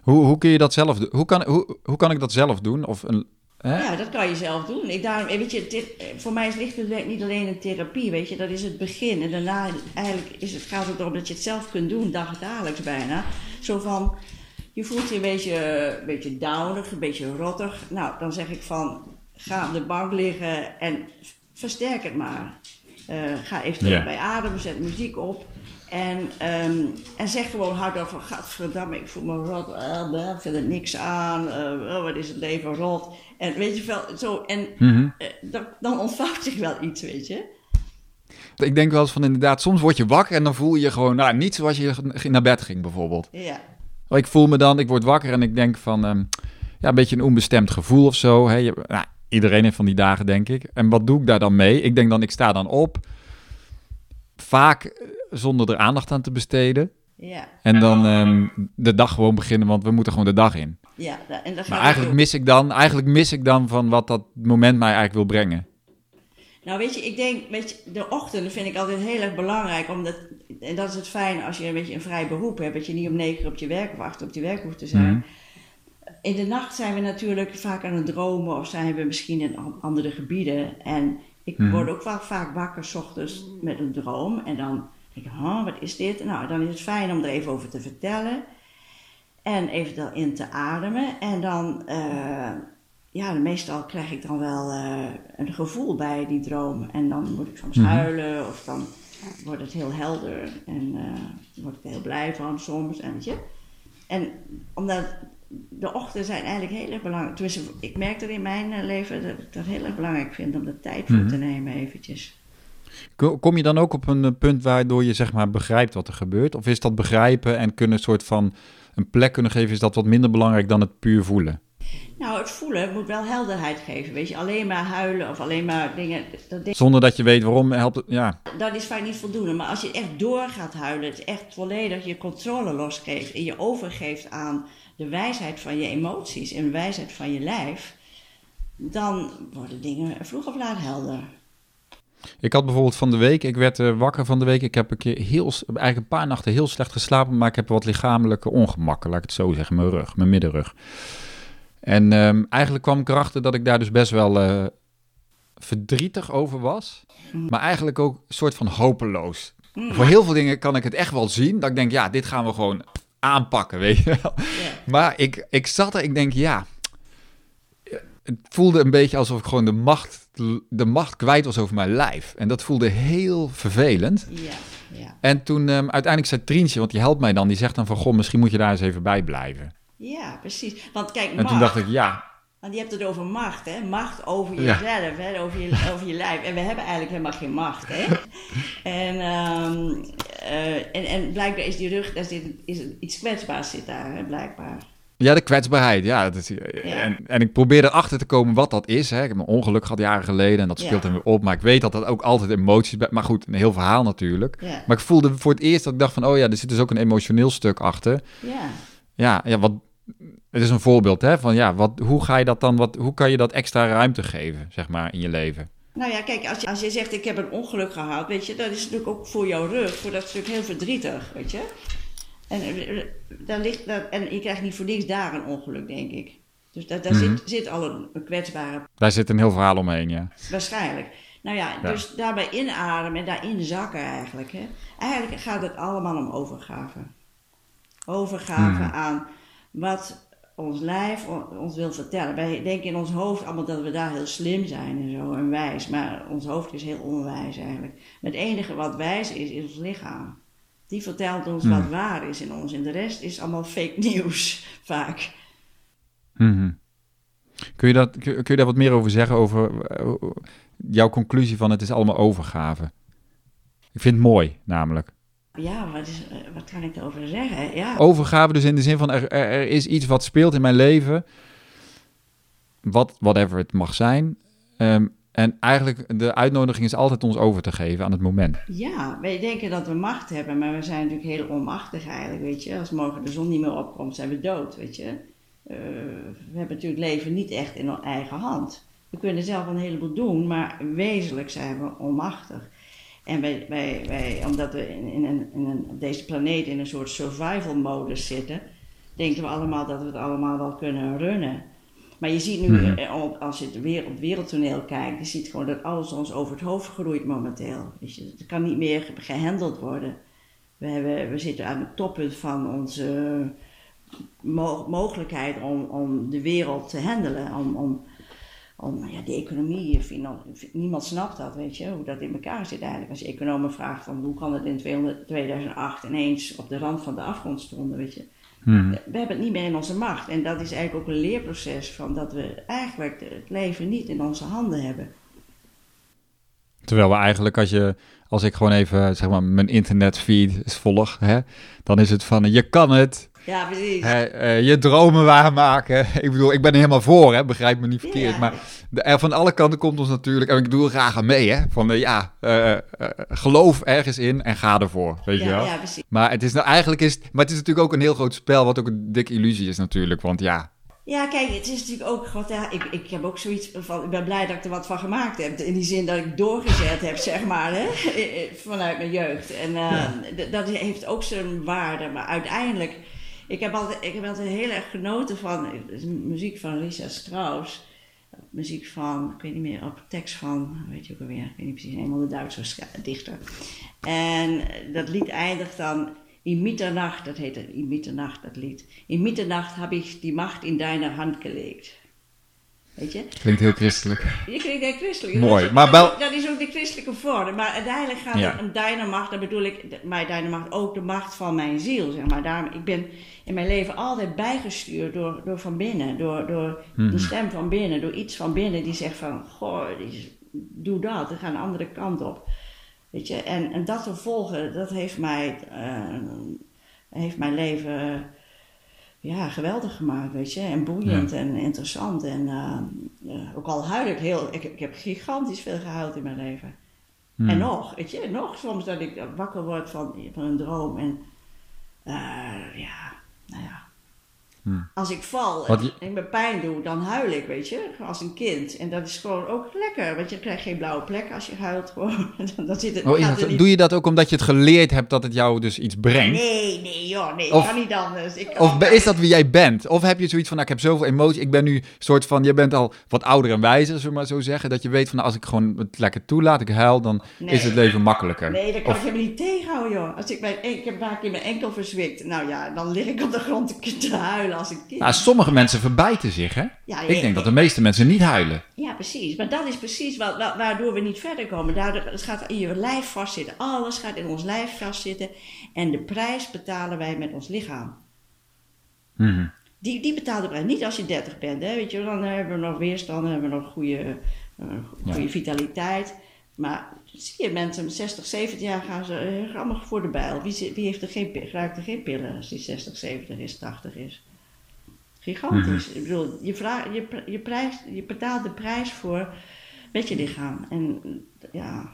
Hoe, hoe kun je dat zelf doen? Hoe kan, hoe, hoe kan ik dat zelf doen? Of een, Ja, dat kan je zelf doen. Ik daarom, eh, weet je, eh, voor mij is lichtwerk niet alleen een therapie, weet je. Dat is het begin. En daarna eigenlijk is het, gaat het erom dat je het zelf kunt doen, dagelijks bijna. Zo van, je voelt je een beetje, een beetje downig, een beetje rottig. Nou, dan zeg ik van, ga op de bank liggen en versterk het maar. Eh, ga even Ja. bij ademen, zet muziek op. En, ehm, en zeg gewoon hardop van, gadverdamme, ik voel me rot, uh, ik vind er niks aan, eh, oh, wat is het leven rot. En weet je wel, zo, en Mhm. dan, dan ontvouwt zich wel iets, weet je. Ik denk wel eens van inderdaad, soms word je wakker en dan voel je je gewoon, nou, niet zoals je naar bed ging bijvoorbeeld. Ja, Ik voel me dan, ik word wakker en ik denk van, ehm, ja, een beetje een onbestemd gevoel of zo. Hè? Je, nou, iedereen heeft van die dagen, denk ik. En wat doe ik daar dan mee? Ik denk dan, ik sta dan op, vaak eh, zonder er aandacht aan te besteden. ja, En dan ehm, de dag gewoon beginnen, want we moeten gewoon de dag in. ja. En Maar eigenlijk mis ik dan, eigenlijk mis ik dan van wat dat moment mij eigenlijk wil brengen. Nou, weet je, ik denk, weet je, de ochtenden vind ik altijd heel erg belangrijk. Omdat, en dat is het fijn als je een beetje een vrij beroep hebt. Dat je niet om negen uur op je werk of acht op je werk hoeft te zijn. Mhm. In de nacht zijn we natuurlijk vaak aan het dromen of zijn we misschien in an- andere gebieden. En ik Mhm. word ook wel vaak wakker 's ochtends met een droom. En dan denk ik, huh, wat is dit? Nou, dan is het fijn om er even over te vertellen. En even erin te ademen. En dan, eh, ja, meestal krijg ik dan wel eh, een gevoel bij die droom. En dan moet ik soms Mhm. huilen of dan wordt het heel helder. En dan word ik er heel blij van soms. En, weet je. en omdat de ochtenden zijn eigenlijk heel erg belangrijk. Tenminste, ik merk er in mijn eh, leven dat ik dat heel erg belangrijk vind om de tijd voor Mhm. te nemen eventjes. Ko- Kom je dan ook op een eh, punt waardoor je zeg maar begrijpt wat er gebeurt? Of is dat begrijpen en kunnen een soort van een plek kunnen geven, is dat wat minder belangrijk dan het puur voelen? Nou, het voelen moet wel helderheid geven. Weet je, alleen maar huilen of alleen maar dingen. Dat, Zonder dat je weet waarom helpt het, ja. dat is vaak niet voldoende. Maar als je echt door gaat huilen, het echt volledig je controle losgeeft en je overgeeft aan de wijsheid van je emoties en de wijsheid van je lijf, dan worden dingen vroeg of laat helder. Ik had bijvoorbeeld van de week, ik werd eh, wakker van de week. Ik heb een keer heel, eigenlijk een paar nachten heel slecht geslapen, maar ik heb wat lichamelijke ongemakken, laat ik het zo zeggen, mijn rug, mijn middenrug. En ehm, eigenlijk kwam ik erachter dat ik daar dus best wel eh, verdrietig over was, Mhm. maar eigenlijk ook een soort van hopeloos. Hmm. Voor heel veel dingen kan ik het echt wel zien. Dat ik denk, ja, dit gaan we gewoon aanpakken, weet je wel. Maar ik, ik zat er, ik denk, ja... Het voelde een beetje alsof ik gewoon de macht, de macht kwijt was over mijn lijf. En dat voelde heel vervelend. En toen ehm, uiteindelijk zei Trientje, want die helpt mij dan, die zegt dan van, goh, misschien moet je daar eens even bij blijven. ja, precies. Want kijk, En toen dacht ik, ja, want je hebt het over macht, hè? Macht over Ja. jezelf, hè? Over, je, over je lijf. En we hebben eigenlijk helemaal geen macht, hè? En, ehm, eh, en, en blijkbaar is die rug, daar zit, is iets kwetsbaars zit daar, hè? Blijkbaar. ja, de kwetsbaarheid. Ja, dat is, en, en ik probeer erachter te komen wat dat is. Hè. Ik heb een ongeluk gehad jaren geleden en dat Ja. speelt er weer op. Maar ik weet dat dat ook altijd emoties... Maar goed, een heel verhaal natuurlijk. Ja, Maar ik voelde voor het eerst dat ik dacht van... oh ja, er zit dus ook een emotioneel stuk achter. ja. Ja, ja wat, het is een voorbeeld hè, van ja, wat, hoe ga je dat dan... Wat, hoe kan je dat extra ruimte geven, zeg maar, in je leven? Nou ja, kijk, als je, als je zegt ik heb een ongeluk gehad, weet je, dat is natuurlijk ook voor jouw rug, voor dat stuk heel verdrietig, weet je. En, eh, daar ligt, dat, en je krijgt niet voor niks daar een ongeluk, denk ik. Dus daar, daar Mhm. zit, zit al een, een kwetsbare Daar zit een heel verhaal omheen, ja. Waarschijnlijk. Nou ja, Ja. dus daarbij inademen en daarin zakken eigenlijk. Hè. Eigenlijk gaat het allemaal om overgave. Overgave Mhm. aan wat ons lijf ons wil vertellen. Wij denken in ons hoofd allemaal dat we daar heel slim zijn en zo en wijs. Maar ons hoofd is heel onwijs eigenlijk. Maar het enige wat wijs is, is ons lichaam. Die vertelt ons Mhm. wat waar is in ons. En de rest is allemaal fake nieuws vaak. Mhm. Kun, je dat, kun, kun je daar wat meer over zeggen, over eh, jouw conclusie van het is allemaal overgave? Ik vind het mooi, namelijk. Ja, wat, is, wat kan ik erover zeggen? Ja. Overgave dus in de zin van er, er, er is iets wat speelt in mijn leven, wat, whatever het mag zijn. Ehm, en eigenlijk de uitnodiging is altijd ons over te geven aan het moment. Ja, wij denken dat we macht hebben, maar we zijn natuurlijk heel onmachtig eigenlijk, weet je. Als morgen de zon niet meer opkomt, zijn we dood, weet je. Eh, we hebben natuurlijk leven niet echt in onze eigen hand. We kunnen zelf een heleboel doen, maar wezenlijk zijn we onmachtig. En wij, wij, wij omdat we in, in een, in een, op deze planeet in een soort survival modus zitten, denken we allemaal dat we het allemaal wel kunnen runnen. Maar je ziet nu, Mhm. eh, als je het weer op het wereldtoneel kijkt, je ziet gewoon dat alles ons over het hoofd groeit momenteel. Weet je, het kan niet meer ge- gehandeld worden. We, hebben, we zitten aan het toppunt van onze mo- mogelijkheid om, om de wereld te handelen. Om, om, om ja, de economie, finan- niemand snapt dat, weet je, hoe dat in elkaar zit eigenlijk. Als je economen vraagt van hoe kan het in 200 2008 ineens op de rand van de afgrond stonden, weet je. Mhm. We hebben het niet meer in onze macht. En dat is eigenlijk ook een leerproces van dat we eigenlijk het leven niet in onze handen hebben. Terwijl we eigenlijk, als, je, als ik gewoon even zeg maar, mijn internetfeed volg, hè, dan is het van je kan het, Ja, precies. eh, je dromen waarmaken. Ik bedoel, ik ben er helemaal voor, hè, begrijp me niet verkeerd. Ja. Maar de, er van alle kanten komt ons natuurlijk, en ik doe er graag aan mee, hè, van eh, ja, eh, geloof ergens in en ga ervoor, weet je wel. ja, precies. Maar het is nou eigenlijk is, het- maar het is natuurlijk ook een heel groot spel, wat ook een dikke illusie is natuurlijk, want ja, Ja, kijk, het is natuurlijk ook gewoon, ja, ik, ik heb ook zoiets van, ik ben blij dat ik er wat van gemaakt heb. In die zin dat ik doorgezet heb, zeg maar, hè, vanuit mijn jeugd. En dat heeft ook zijn waarde, maar uiteindelijk, ik heb altijd, ik heb altijd heel erg genoten van eh, muziek van Lisa Strauss. Muziek van, ik weet niet meer, op tekst van, weet je ook alweer, ik weet niet precies, eenmaal de Duitse dichter. En dat lied eindigt dan, in Mitternacht, dat heet in Mitternacht, dat lied. In Mitternacht heb ik die macht in deine hand gelegd. Weet je? klinkt heel christelijk. Je klinkt heel christelijk. Mooi, Dat is, maar dat, wel- is- dat is ook de christelijke vorm. Maar uiteindelijk gaat Ja. het om deine macht. Dan bedoel ik, de- maar deine macht ook de macht van mijn ziel. Zeg maar. Daarom, ik ben in mijn leven altijd bijgestuurd door, door van binnen. Door, door Mhm. de stem van binnen. Door iets van binnen die zegt van, goh, doe dat. We gaan een andere kant op. Weet je, en, en dat te volgen, dat heeft mij, eh, heeft mijn leven ja, geweldig gemaakt, weet je. En boeiend en interessant. En eh, eh, ook al huil ik heel... Ik, ik heb gigantisch veel gehuild in mijn leven. Hmm. En nog, weet je, nog soms dat ik wakker word van, van een droom. En eh, ja, nou ja. Hmm. Als ik val en ik me pijn doe, dan huil ik, weet je, als een kind. En dat is gewoon ook lekker, want je krijgt geen blauwe plek als je huilt. Gewoon. Dan, zit het, Oh, dat- niet- Doe je dat ook omdat je het geleerd hebt dat het jou dus iets brengt? Nee, nee joh, nee, Of- kan niet anders. Ik kan Of is dat wie jij bent? Of heb je zoiets van, nou, ik heb zoveel emotie, ik ben nu soort van, je bent al wat ouder en wijzer, zullen we maar zo zeggen, dat je weet van, nou, als ik gewoon het lekker toelaat, ik huil, dan Nee. is het leven makkelijker. Nee, dat kan Of- ik helemaal niet tegenhouden, joh. Als ik, mijn, ik heb paar keer mijn enkel verzwikt. Nou ja, dan lig ik op de grond te huilen als een kind. Nou, sommige mensen verbijten zich, hè? Ja, Ik denk dat de meeste mensen niet huilen. Ja, precies. Maar dat is precies wat, wa- waardoor we niet verder komen. Daardoor, het gaat in je lijf vastzitten. Alles gaat in ons lijf vastzitten. En de prijs betalen wij met ons lichaam. Mhm. Die, die betaalt de prijs. Niet als je 30 bent, hè. Weet je, dan hebben we nog weerstand, dan hebben we nog goede, eh, goede Ja. vitaliteit. Maar zie je, mensen met 60, 70 jaar gaan ze eh, allemaal voor de bijl. Wie, wie heeft er geen, gebruikt er geen pillen als die 60, 70 is, 80 is? Gigantisch. Ik bedoel, je, vraag, je, je, prijs, je betaalt de prijs voor met je lichaam. En ja,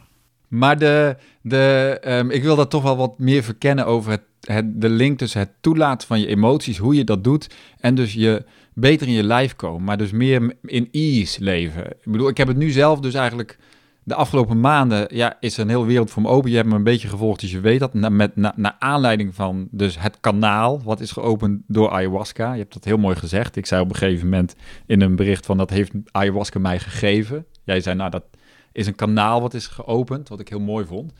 Maar de, de, ehm, ik wil dat toch wel wat meer verkennen over het, het, de link tussen het toelaten van je emoties, hoe je dat doet, en dus je beter in je lijf komen, maar dus meer in ease leven. Ik bedoel, ik heb het nu zelf dus eigenlijk de afgelopen maanden, ja, is er een hele wereld voor me open. Je hebt me een beetje gevolgd, dus je weet dat. Na, met, na, naar aanleiding van dus het kanaal, wat is geopend door ayahuasca. Je hebt dat heel mooi gezegd. Ik zei op een gegeven moment in een bericht van, dat heeft ayahuasca mij gegeven. Jij zei, nou, dat is een kanaal wat is geopend, wat ik heel mooi vond.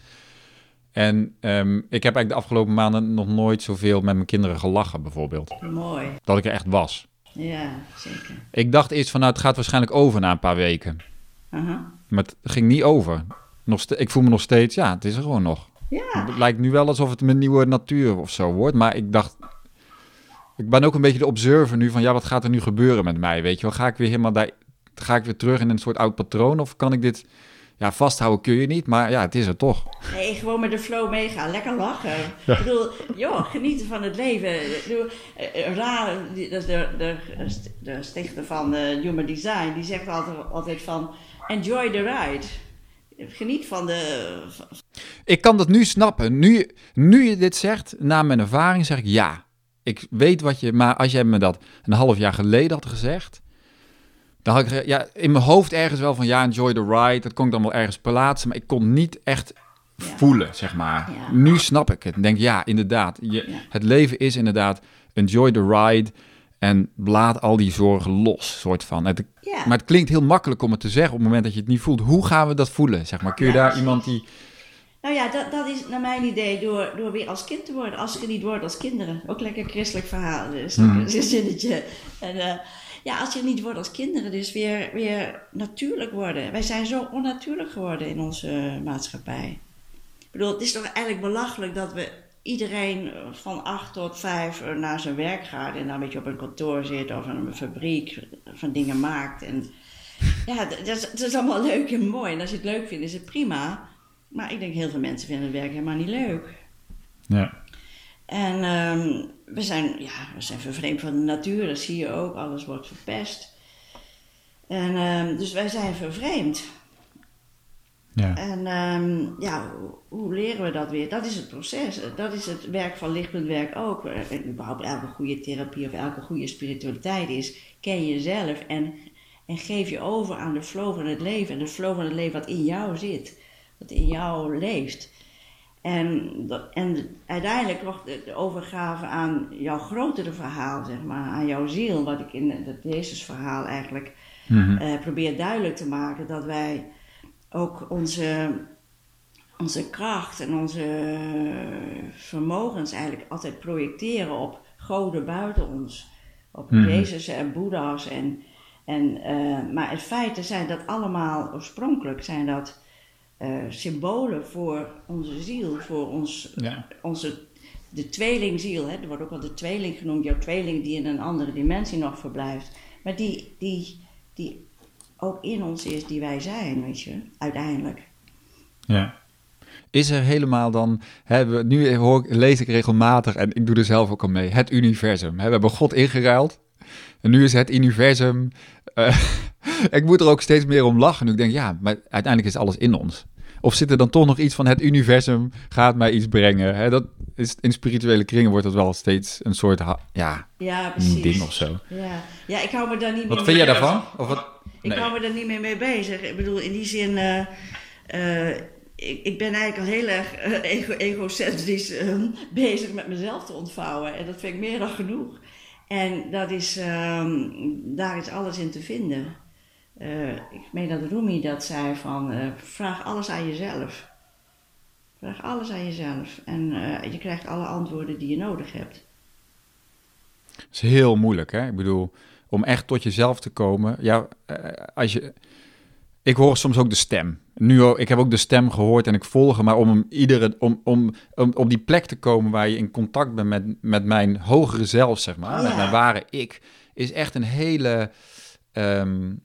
En ehm, ik heb eigenlijk de afgelopen maanden nog nooit zoveel met mijn kinderen gelachen, bijvoorbeeld. mooi. Dat ik er echt was. Ja, zeker. Ik dacht eerst van, nou, het gaat waarschijnlijk over na een paar weken. Aha. Maar het ging niet over. Nog ik voel me nog steeds, ja, het is er gewoon nog. Ja, Het lijkt nu wel alsof het mijn nieuwe natuur of zo wordt. Maar ik dacht, ik ben ook een beetje de observer nu van, ja, wat gaat er nu gebeuren met mij? Weet je wel, ga ik weer helemaal daar, ga ik weer terug in een soort oud patroon? Of kan ik dit, ja, vasthouden kun je niet, maar ja, het is er toch. Nee, gewoon met de flow meegaan. Lekker lachen. Ik bedoel, joh, genieten van het leven. Bedoel, eh, eh, Ra, die- dat is de, de, de stichter van eh, Human Design, die zegt altijd, altijd van... Enjoy the ride. Geniet van de... Ik kan dat nu snappen. Nu, nu je dit zegt, na mijn ervaring, zeg ik ja. Ik weet wat je, maar als jij me dat een half jaar geleden had gezegd, dan had ik ja, in mijn hoofd ergens wel van ja, enjoy the ride. Dat kon ik dan wel ergens plaatsen, maar ik kon niet echt Ja. voelen, zeg maar. Ja. Nu snap ik het. En denk ja, inderdaad. Je, Ja. Het leven is inderdaad enjoy the ride en laat al die zorgen los, soort van. Het. Maar het klinkt heel makkelijk om het te zeggen op het moment dat je het niet voelt. Hoe gaan we dat voelen, zeg maar? Kun je Ja, daar iemand die... Nou ja, dat, dat is naar mijn idee door, door weer als kind te worden. Als je niet wordt als kinderen. Ook lekker christelijk verhaal. Dus een zinnetje. En, eh, ja, als je niet wordt als kinderen, dus weer, weer natuurlijk worden. Wij zijn zo onnatuurlijk geworden in onze eh, maatschappij. Ik bedoel, het is toch eigenlijk belachelijk dat we iedereen van acht tot vijf eh, naar zijn werk gaat en dan een beetje op een kantoor zit of in een fabriek van dingen maakt. En ja, dat dat is, dat is allemaal leuk en mooi. En als je het leuk vindt, is het prima. Maar ik denk heel veel mensen vinden het werk helemaal niet leuk. Ja. En ehm, we, zijn, ja, we zijn vervreemd van de natuur, dat zie je ook. Alles wordt verpest. En, ehm, dus wij zijn vervreemd. Ja. En ehm, ja, hoe, leren we dat weer? Dat is het proces. Dat is het werk van lichtpuntwerk ook. Eh, En überhaupt elke goede therapie of elke goede spiritualiteit is. Ken jezelf en, en geef je over aan de flow van het leven. En de flow van het leven wat in jou zit. Wat in jou leeft. En, en uiteindelijk wordt de, de overgave aan jouw grotere verhaal, zeg maar, aan jouw ziel, wat ik in het Jezusverhaal eigenlijk Mhm. eh, probeer duidelijk te maken, dat wij ook onze, onze kracht en onze vermogens eigenlijk altijd projecteren op goden buiten ons. Op Mhm. Jezus en Boeddha's. En, en, eh, maar het feit zijn dat allemaal oorspronkelijk zijn dat eh, symbolen voor onze ziel, voor ons, Ja. onze, de tweelingziel. Hè? Er wordt ook wel de tweeling genoemd, jouw tweeling die in een andere dimensie nog verblijft. Maar die, die, die ook in ons is, die wij zijn, weet je, uiteindelijk. Ja. Is er helemaal dan, we, nu hoor, lees ik regelmatig en ik doe er zelf ook al mee, het universum. Hè, we hebben God ingeruild en nu is het universum. eh, ik moet er ook steeds meer om lachen. Ik denk, ja, maar uiteindelijk is alles in ons. Of zit er dan toch nog iets van het universum gaat mij iets brengen? Hè? Dat is, in spirituele kringen wordt dat wel steeds een soort ja, ja ding of zo. Ja. ja, ik hou me daar niet wat vind jij daarvan? Of wat? Ik hou me daar niet meer mee bezig. Ik bedoel, in die zin... Uh, ik, ik, ben eigenlijk al heel erg ego egocentrisch bezig met mezelf te ontvouwen. En dat vind ik meer dan genoeg. En dat is, ehm, daar is alles in te vinden. Uh, ik meen dat Rumi dat zei van, uh, vraag alles aan jezelf. Vraag alles aan jezelf. En uh, je krijgt alle antwoorden die je nodig hebt. Het is heel moeilijk, hè? Ik bedoel, om echt tot jezelf te komen. Ja, als je... Ik hoor soms ook de stem. Nu, ik heb ook de stem gehoord en ik volg hem, maar om, iedere, om, om, om op die plek te komen waar je in contact bent met, met mijn hogere zelf, zeg maar, met mijn ware ik, is echt een hele. Um,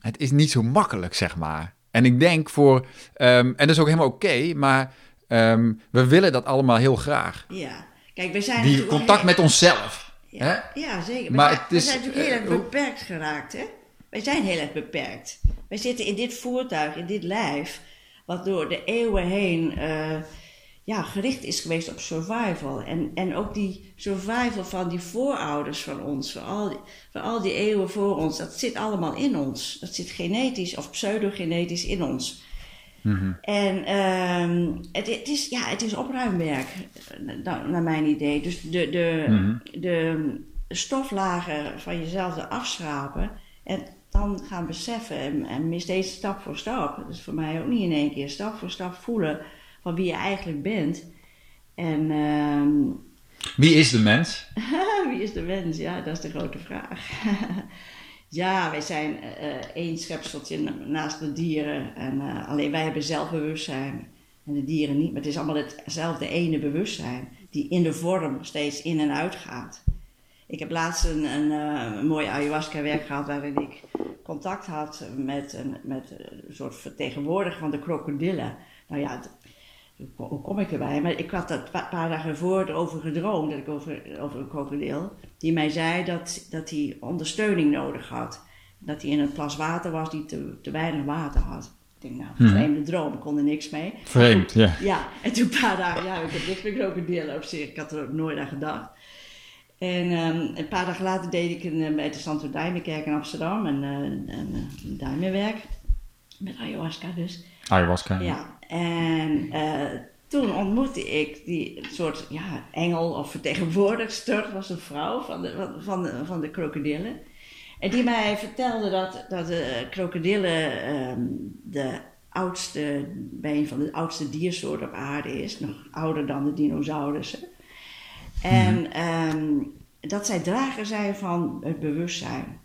het is niet zo makkelijk, zeg maar. En ik denk voor, um, en dat is ook helemaal oké, maar um, we willen dat allemaal heel graag. Ja, kijk, we zijn. Die contact met onszelf. Ja, hè? ja zeker. Maar, maar het is, we zijn natuurlijk heel erg uh, beperkt geraakt, hè? Wij zijn heel erg beperkt. Wij zitten in dit voertuig, in dit lijf, wat door de eeuwen heen uh, ja, gericht is geweest op survival. En, en ook die survival van die voorouders van ons, van al, die, van al die eeuwen voor ons, dat zit allemaal in ons. Dat zit genetisch of pseudogenetisch in ons. Mm -hmm. En um, het, het, is, ja, het is opruimwerk, naar mijn idee. Dus de, de, mm -hmm. de stoflagen van jezelf afschrapen en dan gaan beseffen en, en steeds stap voor stap. Dus voor mij ook niet in één keer, stap voor stap voelen van wie je eigenlijk bent. En, um, wie is de mens? wie is de mens? Ja, dat is de grote vraag. ja, wij zijn uh, één schepseltje naast de dieren. En uh, alleen wij hebben zelfbewustzijn. En de dieren niet. Maar het is allemaal hetzelfde ene bewustzijn. Die in de vorm steeds in en uit gaat. Ik heb laatst een, een mooi ayahuasca-werk gehad waarin ik contact had met een, met een soort vertegenwoordiger van de krokodillen. Nou ja, hoe kom ik erbij? Maar ik had dat een paar dagen ervoor erover gedroomd, dat ik over, over een krokodil, die mij zei dat, dat hij ondersteuning nodig had. Dat hij in een plas water was die te, te weinig water had. Ik denk, nou, hmm. vreemde droom, ik kon er niks mee. Vreemd, ja. Ja, en toen een paar dagen, ja, ik heb niks met krokodillen op zich, ik had er ook nooit aan gedacht. En um, een paar dagen later deed ik een, bij de Santo Daime-kerk in Amsterdam een, een, een, een duimenwerk. Met ayahuasca dus. Ayahuasca, ja. En uh, toen ontmoette ik die soort ja, engel of vertegenwoordigster, was een vrouw van de, van, van de, van de krokodillen. En die mij vertelde dat, dat de krokodillen um, de oudste, bij een van de oudste diersoorten op aarde is. Nog ouder dan de dinosaurussen. En um, dat zij drager zijn van het bewustzijn.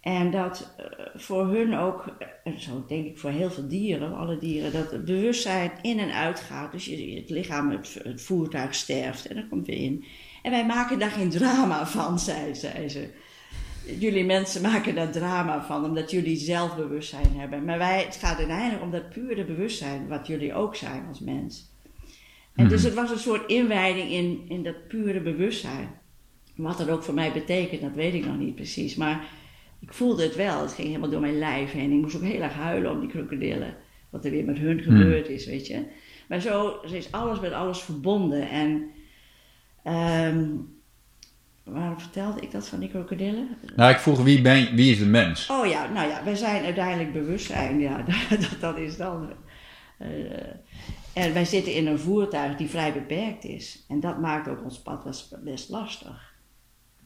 En dat uh, voor hun ook, en zo denk ik voor heel veel dieren, alle dieren, dat het bewustzijn in en uit gaat. Dus je, het lichaam, het, het, voertuig sterft en dan komt weer in. En wij maken daar geen drama van, zei, zei ze. Jullie mensen maken daar drama van, omdat jullie zelfbewustzijn hebben. Maar wij, het gaat uiteindelijk om dat pure bewustzijn, wat jullie ook zijn als mens. En mm. dus het was een soort inwijding in, in dat pure bewustzijn. Wat dat ook voor mij betekent, dat weet ik nog niet precies. Maar ik voelde het wel. Het ging helemaal door mijn lijf heen. Ik moest ook heel erg huilen om die krokodillen. Wat er weer met hun gebeurd is, weet je. Maar zo is alles met alles verbonden. En um, waarom vertelde ik dat van die krokodillen? Nou, ik vroeg wie, ben, wie is de mens? Oh ja, nou ja, wij zijn uiteindelijk bewustzijn. Ja, dat, dat is dan... Uh, en wij zitten in een voertuig die vrij beperkt is. En dat maakt ook ons pad best lastig.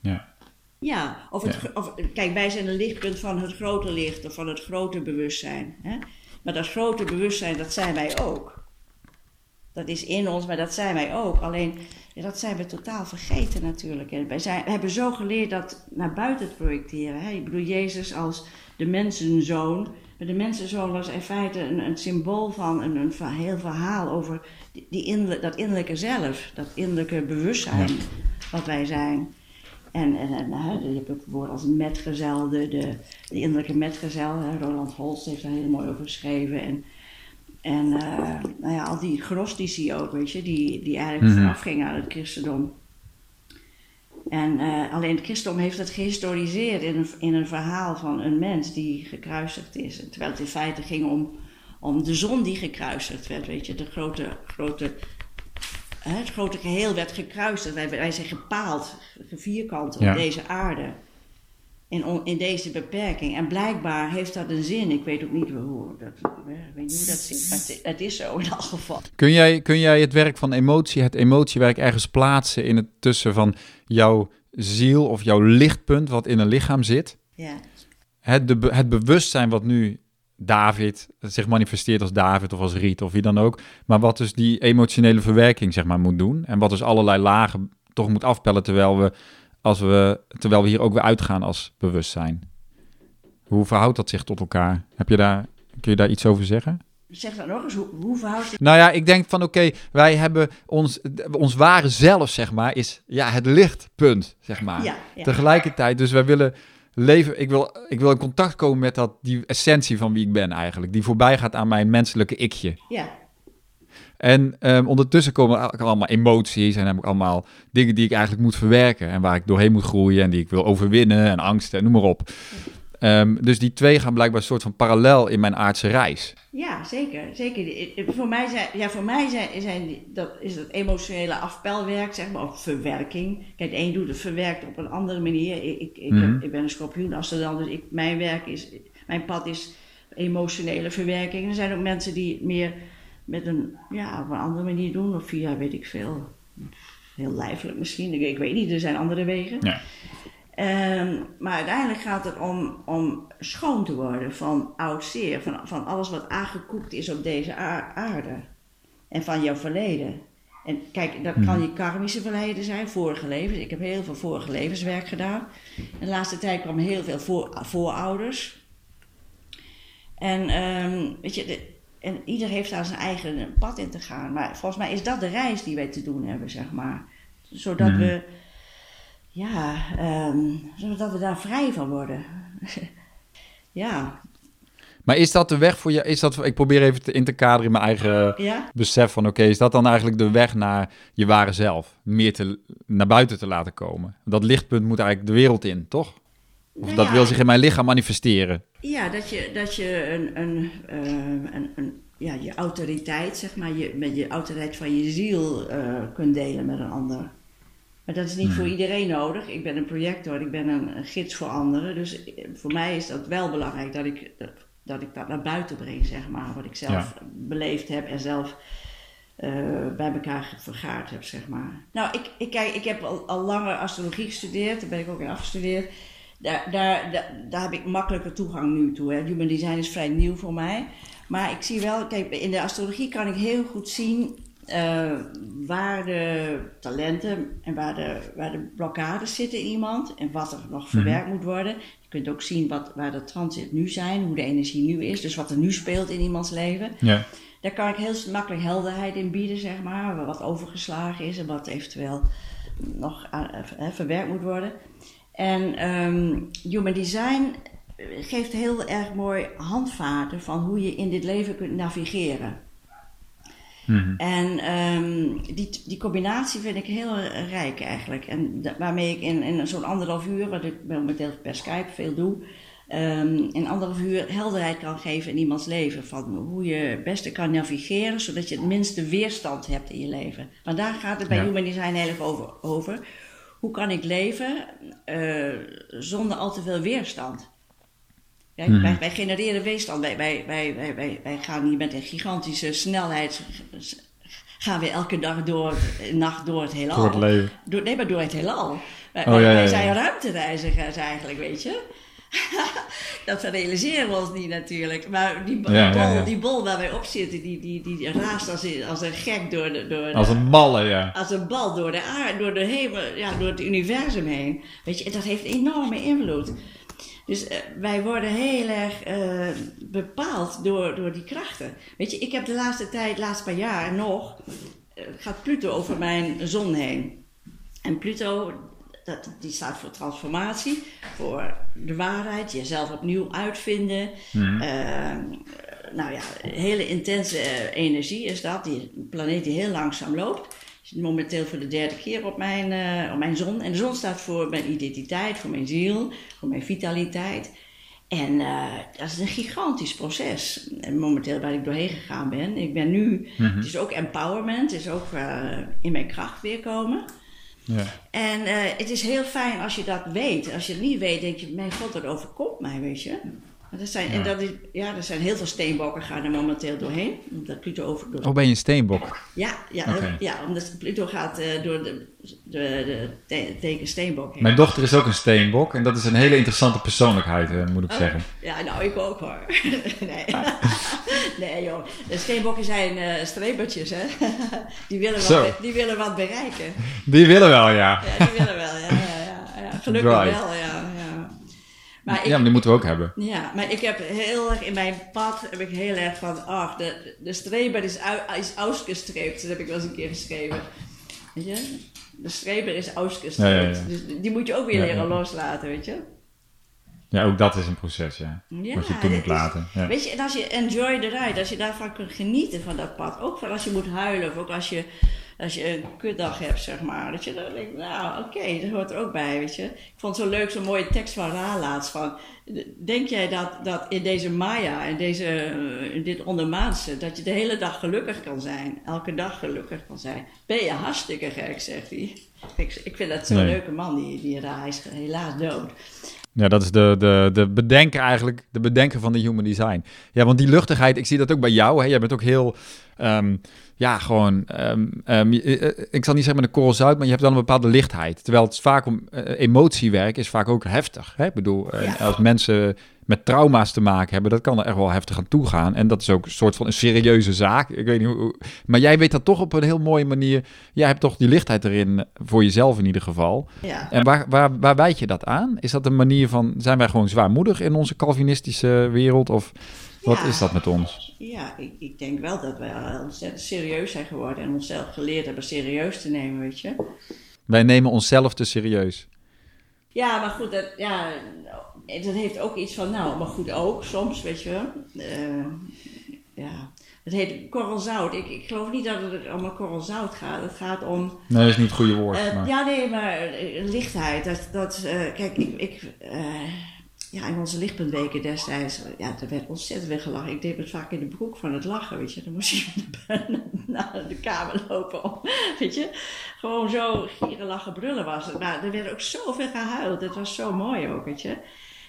Ja. Ja, of, het, ja. of kijk, wij zijn een lichtpunt van het grote licht of van het grote bewustzijn. Hè? Maar dat grote bewustzijn, dat zijn wij ook. Dat is in ons, maar dat zijn wij ook. Alleen, ja, dat zijn we totaal vergeten natuurlijk. En wij zijn, we hebben zo geleerd dat naar buiten te projecteren. Hè? Ik bedoel, Jezus als de mensenzoon. Maar de mensenzoon was in feite een, een symbool van een, een, heel verhaal over die, die innerlijke, dat innerlijke zelf. Dat innerlijke bewustzijn ja. wat wij zijn. En, en, en hè, je hebt ook als metgezel, de, de, de innerlijke metgezel. Hè, Roland Holst heeft daar heel mooi over geschreven. En, en uh, nou ja, al die gnostici ook, weet je, die, die eigenlijk mm-hmm. vooraf gingen aan het christendom. En uh, alleen het christendom heeft het gehistoriseerd in een, in een verhaal van een mens die gekruisigd is. Terwijl het in feite ging om, om de zon die gekruisigd werd, weet je, de grote, grote, het grote geheel werd gekruisigd. Wij, wij zijn gepaald, vierkant op Ja. deze aarde. In, on- in deze beperking. En blijkbaar heeft dat een zin. Ik weet ook niet hoe dat, ik weet niet hoe dat zit, maar het, het is zo in elk geval. Kun jij, kun jij het werk van emotie, het emotiewerk ergens plaatsen in het tussen van jouw ziel of jouw lichtpunt wat in een lichaam zit? Ja. Het, de, het bewustzijn wat nu David zich manifesteert als David of als Riet of wie dan ook, maar wat dus die emotionele verwerking zeg maar moet doen en wat dus allerlei lagen toch moet afpellen terwijl we, als we, terwijl we hier ook weer uitgaan als bewustzijn. Hoe verhoudt dat zich tot elkaar? Heb je daar, kun je daar iets over zeggen? Zeg dat nog eens, hoe, hoe verhoudt Nou ja, ik denk van oké, wij hebben ons, ons ware zelf, zeg maar, is ja, het lichtpunt, zeg maar. Ja, ja. Tegelijkertijd, dus wij willen leven, ik wil, ik wil in contact komen met dat, die essentie van wie ik ben eigenlijk, die voorbij gaat aan mijn menselijke ikje. Ja, En ehm, ondertussen komen allemaal emoties en heb ik allemaal dingen die ik eigenlijk moet verwerken en waar ik doorheen moet groeien en die ik wil overwinnen en angsten en noem maar op. Ehm, dus die twee gaan blijkbaar een soort van parallel in mijn aardse reis. ja zeker. zeker. Eh, Voor mij, zijn, ja, voor mij zijn, zijn die- dat, is het emotionele afpelwerk, zeg maar, of verwerking. Kijk, de een doet het verwerkt op een andere manier. Ik, ik, ik, Mhm. heb- ik ben een schorpioen Amsterdam, dus ik, mijn werk is, mijn pad is emotionele verwerking. Er zijn ook mensen die het meer met een, ja, op een andere manier doen, of via, weet ik veel, heel lijfelijk misschien. Ik, ik weet niet, er zijn andere wegen. Ja. Ehm, maar uiteindelijk gaat het om, om schoon te worden van oud zeer, van, van alles wat aangekoekt is op deze aar- aarde. En van jouw verleden. En kijk, dat kan je karmische verleden zijn, vorige levens. Ik heb heel veel vorige levenswerk gedaan. In de laatste tijd kwamen heel veel voor, voorouders. En ehm, weet je, de- en ieder heeft daar zijn eigen pad in te gaan. Maar volgens mij is dat de reis die wij te doen hebben, zeg maar. Zodat Mhm. we, ja, ehm, zodat we daar vrij van worden. ja, Maar is dat de weg voor je? Is dat, ik probeer even te, in te kaderen in mijn eigen ja, besef van oké, is dat dan eigenlijk de weg naar je ware zelf? Meer te, naar buiten te laten komen. Dat lichtpunt moet eigenlijk de wereld in, toch? Of Nou dat ja, wil zich in mijn lichaam manifesteren. Ja, dat je, dat je een, een, eh, een, een, ja, je autoriteit, zeg maar, je, met je autoriteit van je ziel eh, kunt delen met een ander. Maar dat is niet voor iedereen nodig. Ik ben een projector, ik ben een, een gids voor anderen. Dus voor mij is dat wel belangrijk dat ik dat, dat, ik dat naar buiten breng, zeg maar. Wat ik zelf beleefd heb en zelf eh, bij elkaar vergaard heb, zeg maar. Nou, ik, ik, kijk, ik heb al, al langer astrologie gestudeerd, daar ben ik ook in afgestudeerd. Daar, daar, daar, daar heb ik makkelijker toegang nu toe. Hè. Human design is vrij nieuw voor mij. Maar ik zie wel, kijk, in de astrologie kan ik heel goed zien eh, waar de talenten en waar de, waar de blokkades zitten in iemand en wat er nog verwerkt moet worden. Je kunt ook zien wat, waar de transit nu zijn, hoe de energie nu is, dus wat er nu speelt in iemands leven. Ja. Daar kan ik heel makkelijk helderheid in bieden, zeg maar. Wat overgeslagen is en wat eventueel nog eh, verwerkt moet worden. En ehm, Human Design geeft heel erg mooi handvaten van hoe je in dit leven kunt navigeren. Mhm. En ehm, die, die combinatie vind ik heel rijk eigenlijk. En waarmee ik in, in zo'n anderhalf uur, wat ik momenteel per Skype veel doe, ehm, in anderhalf uur helderheid kan geven in iemands leven. Van hoe je het beste kan navigeren, zodat je het minste weerstand hebt in je leven. Want daar gaat het bij Ja. Human Design heel erg over. over. Hoe kan ik leven eh, zonder al te veel weerstand? Kijk, Mhm. wij, wij genereren weerstand. Wij, wij, wij, wij, wij, gaan hier met een gigantische snelheid. Gaan we elke dag door, eh, nacht door het heelal. Door het leven. Door, nee, maar door het heelal. Wij, Oh, wij- ja, ja, wij zijn ruimtereizigers eigenlijk, weet je. dat realiseren we ons niet natuurlijk. Maar die, bol, Ja, ja, ja. die bol waar wij op zitten, die, die, die, raast als, een- als een gek door de, door de- Als een malle, ja. als een bal door de aarde, door de hemel, ja, door het universum heen. Weet je, en dat heeft enorme invloed. Dus eh, wij worden heel erg eh, bepaald door, door die krachten. Weet je, ik heb de laatste tijd, de laatste paar jaar nog, eh, gaat Pluto over mijn zon heen. En Pluto, dat, die staat voor transformatie, voor de waarheid, jezelf opnieuw uitvinden. Eh, nou ja, hele intense energie is dat. Die planeet die heel langzaam loopt. Zit momenteel voor de derde keer op mijn, eh, op mijn zon. En de zon staat voor mijn identiteit, voor mijn ziel, voor mijn vitaliteit. En uh, dat is een gigantisch proces. En momenteel waar ik doorheen gegaan ben. Ik ben nu, Mhm. het is ook empowerment, het is ook uh, in mijn kracht weer komen. Ja. En uh, het is heel fijn als je dat weet. Als je het niet weet, denk je, mijn god, dat overkomt mij, weet je. Dat zijn, Ja. En dat is, ja, er zijn heel veel steenbokken gaan er momenteel doorheen. Omdat Pluto over... Door, Oh, ben je een steenbok? ja, ja, ja, omdat Pluto gaat uh, door de, de, de te- teken steenbok heen. Mijn dochter is ook een steenbok en dat is een hele interessante persoonlijkheid, eh, moet ik Oh, zeggen. Ja, nou, ik ook hoor. nee. nee, joh. De steenbokken zijn eh strebertjes, hè. die, willen Zo. wat, die willen wat bereiken. Die willen wel, ja. Ja, die willen wel, ja. ja, ja, ja. Gelukkig wel, ja. Ja. Maar ik, Ja, maar die moeten we ook hebben. Ja, maar ik heb heel erg in mijn pad heb ik heel erg van, ach, de, de streber is, is ausgestreept. Dat heb ik wel eens een keer geschreven. Weet je? De streber is ausgestreept. Ja, ja, ja. Dus die moet je ook weer leren loslaten, weet je? Ja, ook dat is een proces, ja. Ja, Wat je toe moet laten. Ja. Weet je, en als je enjoy the ride, als je daarvan kunt genieten van dat pad, ook van als je moet huilen of ook als je, als je een kutdag hebt, zeg maar, dat je dan denkt, nou oké, dat hoort er ook bij, weet je. Ik vond zo leuk, zo'n mooie tekst van Ra laatst van, denk jij dat, dat in deze Maya, in, deze, eh, in dit ondermaanse, dat je de hele dag gelukkig kan zijn, elke dag gelukkig kan zijn? Ben je hartstikke gek, zegt hij. Ik, ik vind dat zo'n Nee. leuke man, die, die Ra, is helaas dood. Ja, dat is de, de, de bedenker eigenlijk, de bedenker van de human design. Ja, want die luchtigheid, ik zie dat ook bij jou. Hè? Jij bent ook heel, ehm, ja, gewoon, ehm, ehm, je- eh, ik zal niet zeggen met een korrel zout, maar je hebt wel een bepaalde lichtheid. Terwijl het vaak om, eh, emotiewerk is vaak ook heftig. Hè? Ik bedoel, eh, Ja. als mensen met trauma's te maken hebben, dat kan er echt wel heftig aan toegaan. En dat is ook een soort van een serieuze zaak. Ik weet niet hoe, hoe- maar jij weet dat toch op een heel mooie manier. Jij hebt toch die lichtheid erin, voor jezelf in ieder geval. Ja. En waar, waar, waar wijd je dat aan? Is dat een manier van, zijn wij gewoon zwaarmoedig in onze Calvinistische wereld? Of wat Ja. is dat met ons? Ja, ik, ik denk wel dat we al ontzettend serieus zijn geworden en onszelf geleerd hebben serieus te nemen, weet je. Wij nemen onszelf te serieus. Ja, maar goed, dat, ja, dat heeft ook iets van, nou, maar goed ook, soms, weet je. Eh, ja, het heet korrelzout. Ik, ik geloof niet dat het om korrelzout gaat. Het gaat om Nee, dat is niet het goede woord. Eh, maar... Ja, nee, maar eh, lichtheid. Dat, dat, kijk, ik, ik ja, in onze lichtpuntweken destijds, ja, er werd ontzettend weer gelachen. Ik deed het vaak in de broek van het lachen, weet je. Dan moest ik naar de kamer lopen om, weet je. Gewoon zo gieren, lachen, brullen was het. Maar er werd ook zoveel gehuild. Het was zo mooi ook, weet je.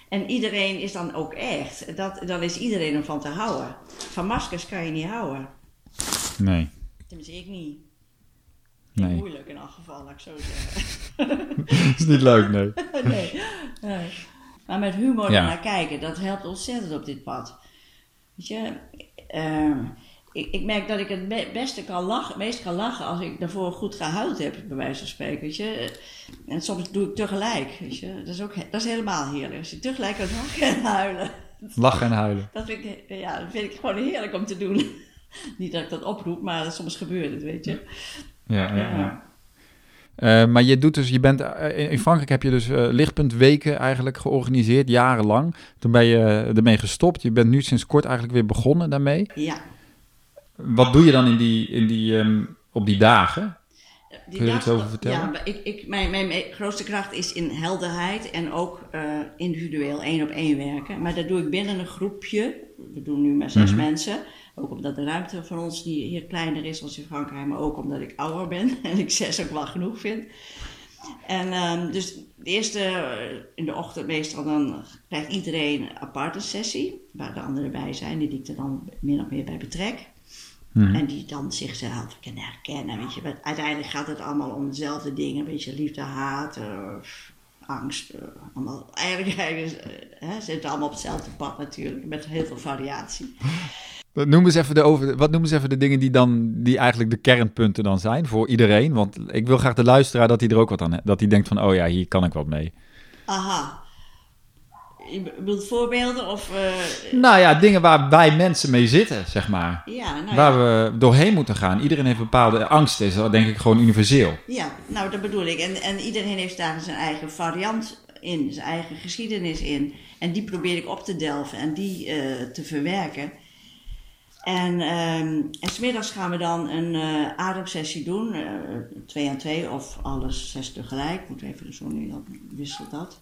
En iedereen is dan ook echt. Dat, dan is iedereen om van te houden. Van maskers kan je niet houden. Nee, Tenminste, ik niet. nee. Moeilijk in elk geval, laat ik zo zeggen. Dat is niet leuk, nee. nee, nee. Maar met humor Ja. naar kijken, dat helpt ontzettend op dit pad. Weet je, ehm, ik, ik merk dat ik het be- beste kan lachen, meest kan lachen als ik daarvoor goed gehuild heb, bij wijze van spreken. Weet je. En soms doe ik tegelijk. Weet je. Dat, is ook, dat is helemaal heerlijk. Als je tegelijk kan lachen en huilen. Lachen en huilen. Dat vind ik, ja, dat vind ik gewoon heerlijk om te doen. Niet dat ik dat oproep, maar soms gebeurt het, weet je. Ja, ja, ja. Eh, maar je doet dus, je bent, eh, in Frankrijk heb je dus eh, lichtpuntweken eigenlijk georganiseerd, jarenlang. Toen ben je ermee gestopt. Je bent nu sinds kort eigenlijk weer begonnen daarmee. Ja. Wat doe je dan in die, in die, ehm, op die dagen? Die Kun je er dag- iets over vertellen? Ja, maar ik, ik, mijn, mijn, mijn grootste kracht is in helderheid en ook individueel één op één werken. Maar dat doe ik binnen een groepje. We doen nu met zes Mhm. mensen. Ook omdat de ruimte van ons die hier kleiner is als in Frankrijk, maar ook omdat ik ouder ben en ik zes ook wel genoeg vind. En ehm, dus de eerste, eh, in de ochtend meestal, dan krijgt iedereen een aparte sessie, waar de anderen bij zijn, die ik er dan min of meer bij betrek. Mhm. En die dan zichzelf kunnen herkennen, weet je. Maar uiteindelijk gaat het allemaal om dezelfde dingen, weet je. Liefde, haat, eh, angst, eh, allemaal. Eigenlijk, eigenlijk hè, zitten allemaal op hetzelfde pad natuurlijk, met heel veel variatie. Wat Noem eens even de, over, wat noemen ze even de dingen die, dan, die eigenlijk de kernpunten dan zijn voor iedereen? Want ik wil graag de luisteraar dat hij er ook wat aan Dat hij denkt van, oh ja, hier kan ik wat mee. Aha. Je bedoelt voorbeelden of... eh, Nou ja, dingen waar wij mensen mee zitten, zeg maar. ja, nou Waar ja. we doorheen moeten gaan. Iedereen heeft bepaalde angst, is dat denk ik gewoon universeel. Ja, nou dat bedoel ik. En, en iedereen heeft daar zijn eigen variant in, zijn eigen geschiedenis in. En die probeer ik op te delven en die eh, te verwerken. En, ehm en smiddags gaan we dan een eh, ademsessie doen, eh, twee aan twee of alles zes tegelijk. Moet even zo nu, dan wisselt dat.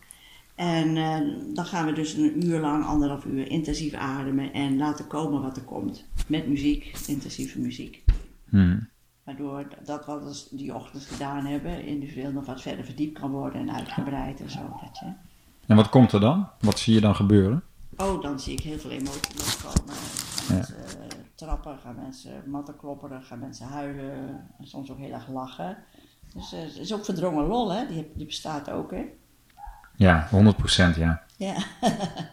En eh, dan gaan we dus een uur lang, anderhalf uur, intensief ademen en laten komen wat er komt. Met muziek, intensieve muziek. Hmm. Waardoor dat wat we die ochtend gedaan hebben, individueel nog wat verder verdiept kan worden en uitgebreid en zo. Dat je. En wat komt er dan? Wat zie je dan gebeuren? Oh, dan zie ik heel veel emoties loskomen. Mensen uh, trappen, gaan mensen matten klopperen, gaan mensen huilen, en soms ook heel erg lachen. Dus uh, het is ook verdrongen lol, hè? Die, die bestaat ook, hè? Ja, 100% ja. Ja.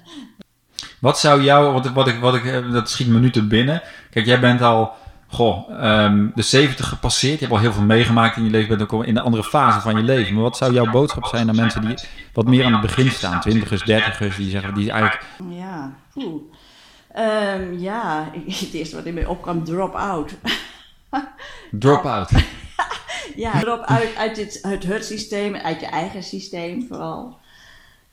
wat zou jou, wat, wat, ik, wat ik, dat schiet me nu te binnen. Kijk, jij bent al, goh, um, de 70 gepasseerd. Je hebt al heel veel meegemaakt in je leven. Je bent ook in een andere fase van je leven. Maar wat zou jouw boodschap zijn aan mensen die wat meer aan het begin staan? Twintigers, dertigers, die zeggen, die eigenlijk... Ja, oeh. Um, ja, het eerste wat in mij opkwam, drop out. drop out. ja, drop out uit het, het, het systeem, uit je eigen systeem vooral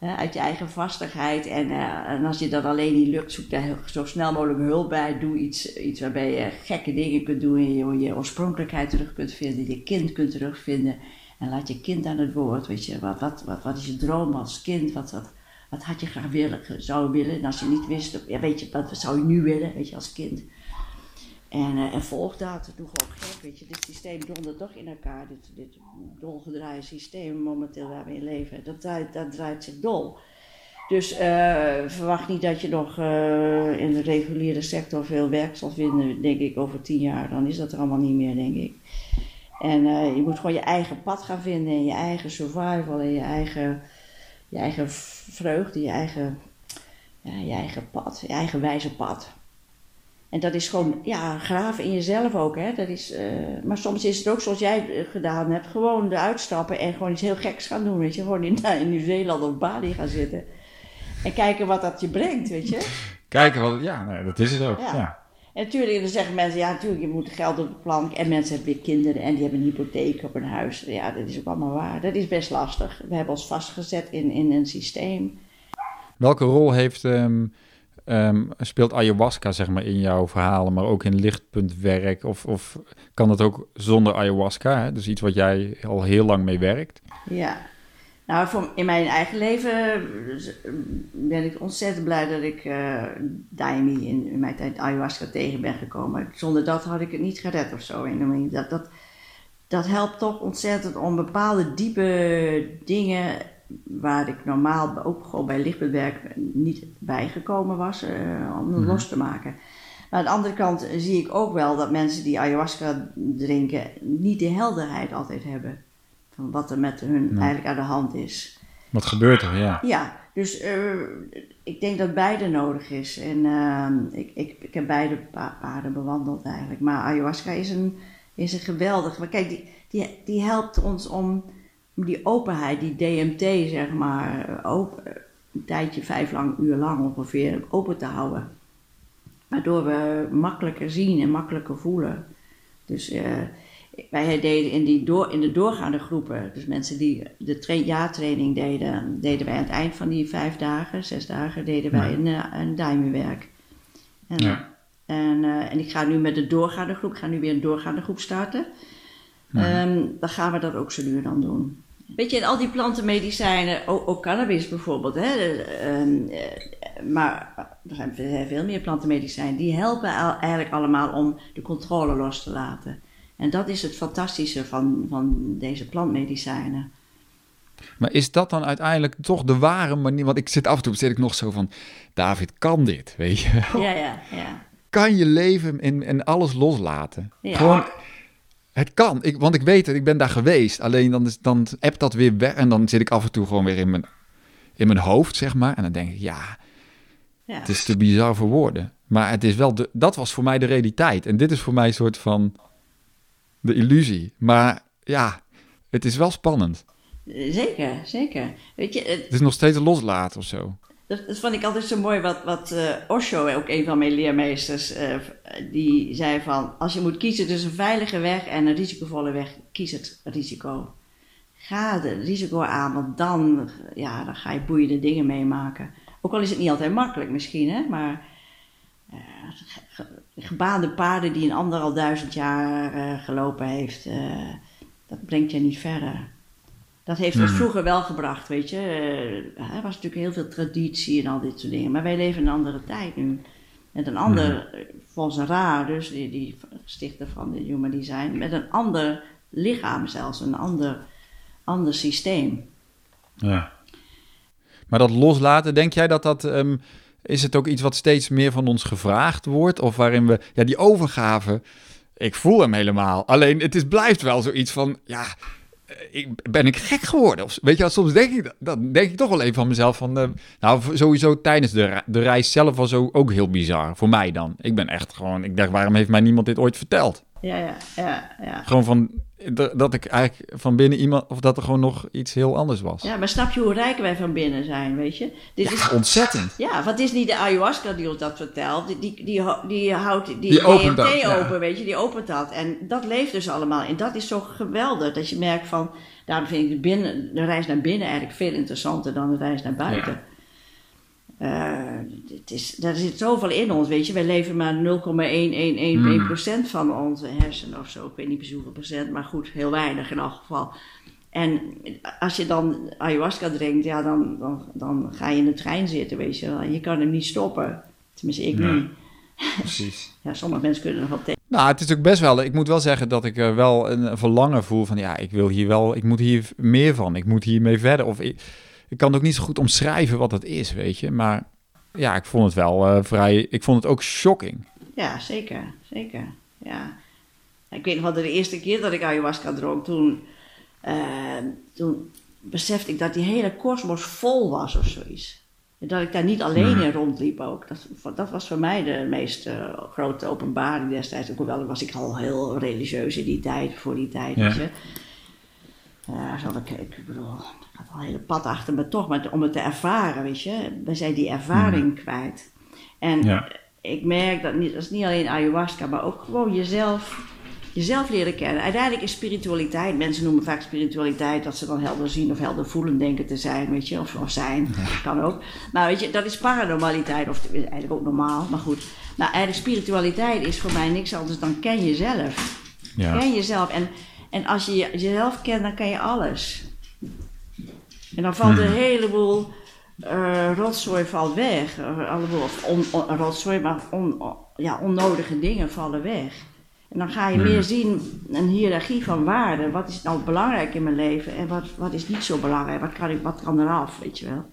uit je eigen vastigheid. En, uh, en, als je dat alleen niet lukt, zoek daar zo snel mogelijk hulp bij. Doe iets, iets waarbij je gekke dingen kunt doen en je, je oorspronkelijkheid terug kunt vinden, je kind kunt terugvinden. En laat je kind aan het woord. Weet je, wat, wat, wat, wat is je droom als kind? Wat, wat, wat had je graag willen, zou willen? En als je niet wist, ja, weet je, wat zou je nu willen, weet je, als kind? En, uh, en volg dat, doe gewoon gek, weet je. Dit systeem dondert toch in elkaar, dit, dit dolgedraaide systeem momenteel waar we in leven. Dat draait, dat draait zich dol. Dus uh, verwacht niet dat je nog uh, in de reguliere sector veel werk zal vinden, denk ik, over tien jaar. Dan is dat er allemaal niet meer, denk ik. En je moet gewoon je eigen pad gaan vinden en je eigen survival en je eigen, je eigen vreugde, je eigen, ja, je eigen pad, je eigen wijze pad. En dat is gewoon, ja, graven in jezelf ook. Hè? Dat is, uh, maar soms is het ook zoals jij gedaan hebt. Gewoon eruit stappen en gewoon iets heel geks gaan doen. Weet je? Gewoon in, in Nieuw-Zeeland of Bali gaan zitten. En kijken wat dat je brengt, weet je. Kijken wat, ja, nee, dat is het ook. Ja. ja. En natuurlijk, dan zeggen mensen, ja natuurlijk, je moet geld op de plank. En mensen hebben weer kinderen en die hebben een hypotheek op een huis. Ja, dat is ook allemaal waar. Dat is best lastig. We hebben ons vastgezet in, in een systeem. Welke rol heeft... Um Um, speelt ayahuasca zeg maar in jouw verhalen, maar ook in lichtpuntwerk? Of, of kan dat ook zonder ayahuasca? Hè? Dus iets wat jij al heel lang mee werkt? Ja, nou voor, in mijn eigen leven ben ik ontzettend blij dat ik uh, Daimi in, in, mijn tijd ayahuasca tegen ben gekomen. Zonder dat had ik het niet gered of zo. Dat, dat, dat helpt toch ontzettend om bepaalde diepe dingen waar ik normaal ook gewoon bij lichtbewerk niet bijgekomen was, uh, om mm los te maken. Maar aan de andere kant zie ik ook wel dat mensen die ayahuasca drinken niet de helderheid altijd hebben van wat er met hun eigenlijk aan de hand is. Wat gebeurt er, ja. Ja, dus uh, ik denk dat beide nodig is. En uh, ik, ik, ik heb beide pa paden bewandeld eigenlijk. Maar ayahuasca is een, is een geweldig. Maar kijk, die, die, die helpt ons om die openheid, die DMT zeg maar, open, een tijdje, vijf lang, uur lang ongeveer, open te houden. Waardoor we makkelijker zien en makkelijker voelen. Dus uh, wij deden in, die door, in de doorgaande groepen, dus mensen die de tra jaartraining deden, deden wij aan het eind van die vijf dagen, zes dagen, deden wij een, uh, een duimenwerk. En, ja. en, uh, en ik ga nu met de doorgaande groep, ik ga nu weer een doorgaande groep starten. Ja. Um, dan gaan we dat ook zo nu dan doen. Weet je, en al die plantenmedicijnen, ook, ook cannabis bijvoorbeeld, hè, um, maar er zijn veel meer plantenmedicijnen, die helpen eigenlijk allemaal om de controle los te laten. En dat is het fantastische van, van deze plantmedicijnen. Maar is dat dan uiteindelijk toch de ware manier? Want ik zit af en toe zit ik nog zo van, David, kan dit, weet je Ja, ja, ja. Kan je leven en, en alles loslaten? Ja. Gewoon het kan, ik, want ik weet het, ik ben daar geweest. Alleen dan, is, dan appt dat weer weg en dan zit ik af en toe gewoon weer in mijn, in mijn hoofd, zeg maar. En dan denk ik, ja, ja. het is te bizar voor woorden. Maar het is wel, de, dat was voor mij de realiteit. En dit is voor mij een soort van de illusie. Maar ja, het is wel spannend. Zeker, zeker. Weet je, het, het is nog steeds loslaten of zo. Dat, dat vond ik altijd zo mooi wat, wat uh, Osho, ook een van mijn leermeesters, uh, die zei van... Als je moet kiezen tussen een veilige weg en een risicovolle weg, kies het risico. Ga het risico aan, want dan, ja, dan ga je boeiende dingen meemaken. Ook al is het niet altijd makkelijk misschien, hè, maar... Uh, gebaande paden die een ander al duizend jaar gelopen heeft, dat brengt je niet verder. Dat heeft ons Mhm. vroeger wel gebracht, weet je. Eh, er was natuurlijk heel veel traditie en al dit soort dingen. Maar wij leven in een andere tijd nu. Met een ander, eh, volgens Ra, dus die, die stichter van de Human Design, met een ander lichaam zelfs, een ander, ander systeem. Ja. Maar dat loslaten, denk jij dat dat... ehm, is het ook iets wat steeds meer van ons gevraagd wordt? Of waarin we... Ja, die overgave, ik voel hem helemaal. Alleen, het is, blijft wel zoiets van... Ja, eh, ik, ben ik gek geworden? Of, weet je, soms denk ik, dan denk ik toch wel even van mezelf van... eh, nou, sowieso tijdens de, de reis zelf was ook, ook heel bizar. Voor mij dan. Ik ben echt gewoon... Ik dacht, waarom heeft mij niemand dit ooit verteld? Ja, ja, ja, ja. Gewoon van... Dat ik eigenlijk van binnen iemand... Of dat er gewoon nog iets heel anders was. Ja, maar snap je hoe rijk wij van binnen zijn, weet je? Dit is, Ontzettend. ja, wat is niet de ayahuasca die ons dat vertelt? Die, die, die, die houdt die, Die opent DMT dat, ja. open, weet je? Die opent dat. En dat leeft dus allemaal. En dat is zo geweldig, dat je merkt van... Daarom vind ik de, binnen, de reis naar binnen eigenlijk veel interessanter dan de reis naar buiten. Eh, het is, er zit zoveel in ons, weet je. Wij leven maar 0,111% van onze hersenen of zo. Ik weet niet precies hoeveel procent, maar goed, heel weinig in elk geval. En als je dan ayahuasca drinkt, ja, dan, dan, dan ga je in de trein zitten, weet je wel. Je kan hem niet stoppen. Tenminste, ik Nee. niet. Precies. Ja, sommige mensen kunnen nog wel tegen. Nou, het is ook best wel. Ik moet wel zeggen dat ik eh, wel een verlangen voel van ja, ik wil hier wel, ik moet hier meer van, ik moet hiermee verder. Of ik, ik kan ook niet zo goed omschrijven wat het is, weet je. Maar ja, ik vond het wel eh, vrij. Ik vond het ook shocking. Ja, zeker, zeker. Ja. Ik weet nog wel, de eerste keer dat ik ayahuasca dronk, toen, eh, toen besefte ik dat die hele kosmos vol was of zoiets. En dat ik daar niet alleen in rondliep ook. Dat, dat was voor mij de meest eh, grote openbaring destijds. Ook wel was ik al heel religieus in die tijd, voor die tijd. Ja. weet je. Ja, zo, ik, ik bedoel, een hele pad achter me toch, maar om het te ervaren, weet je. We zijn die ervaring kwijt. En Ja. ik merk dat niet, dat is niet alleen ayahuasca, maar ook gewoon jezelf, jezelf leren kennen. Uiteindelijk is spiritualiteit, mensen noemen vaak spiritualiteit dat ze dan helder zien of helder voelen denken te zijn, weet je, of, of zijn, kan ook. Maar weet je, dat is paranormaliteit, of is eigenlijk ook normaal, maar goed. Nou, eigenlijk spiritualiteit is voor mij niks anders dan ken jezelf. Ja. Ken jezelf. En, en als je je- jezelf kent, dan ken je alles. En dan valt een heleboel eh, rotzooi valt weg. Eh, allemaal, of on, on- rotzooi, maar on, on- ja, onnodige dingen vallen weg. En dan ga je meer zien een hiërarchie van waarden. Wat is nou belangrijk in mijn leven en wat, wat is niet zo belangrijk? Wat kan, ik, wat kan eraf, weet je wel?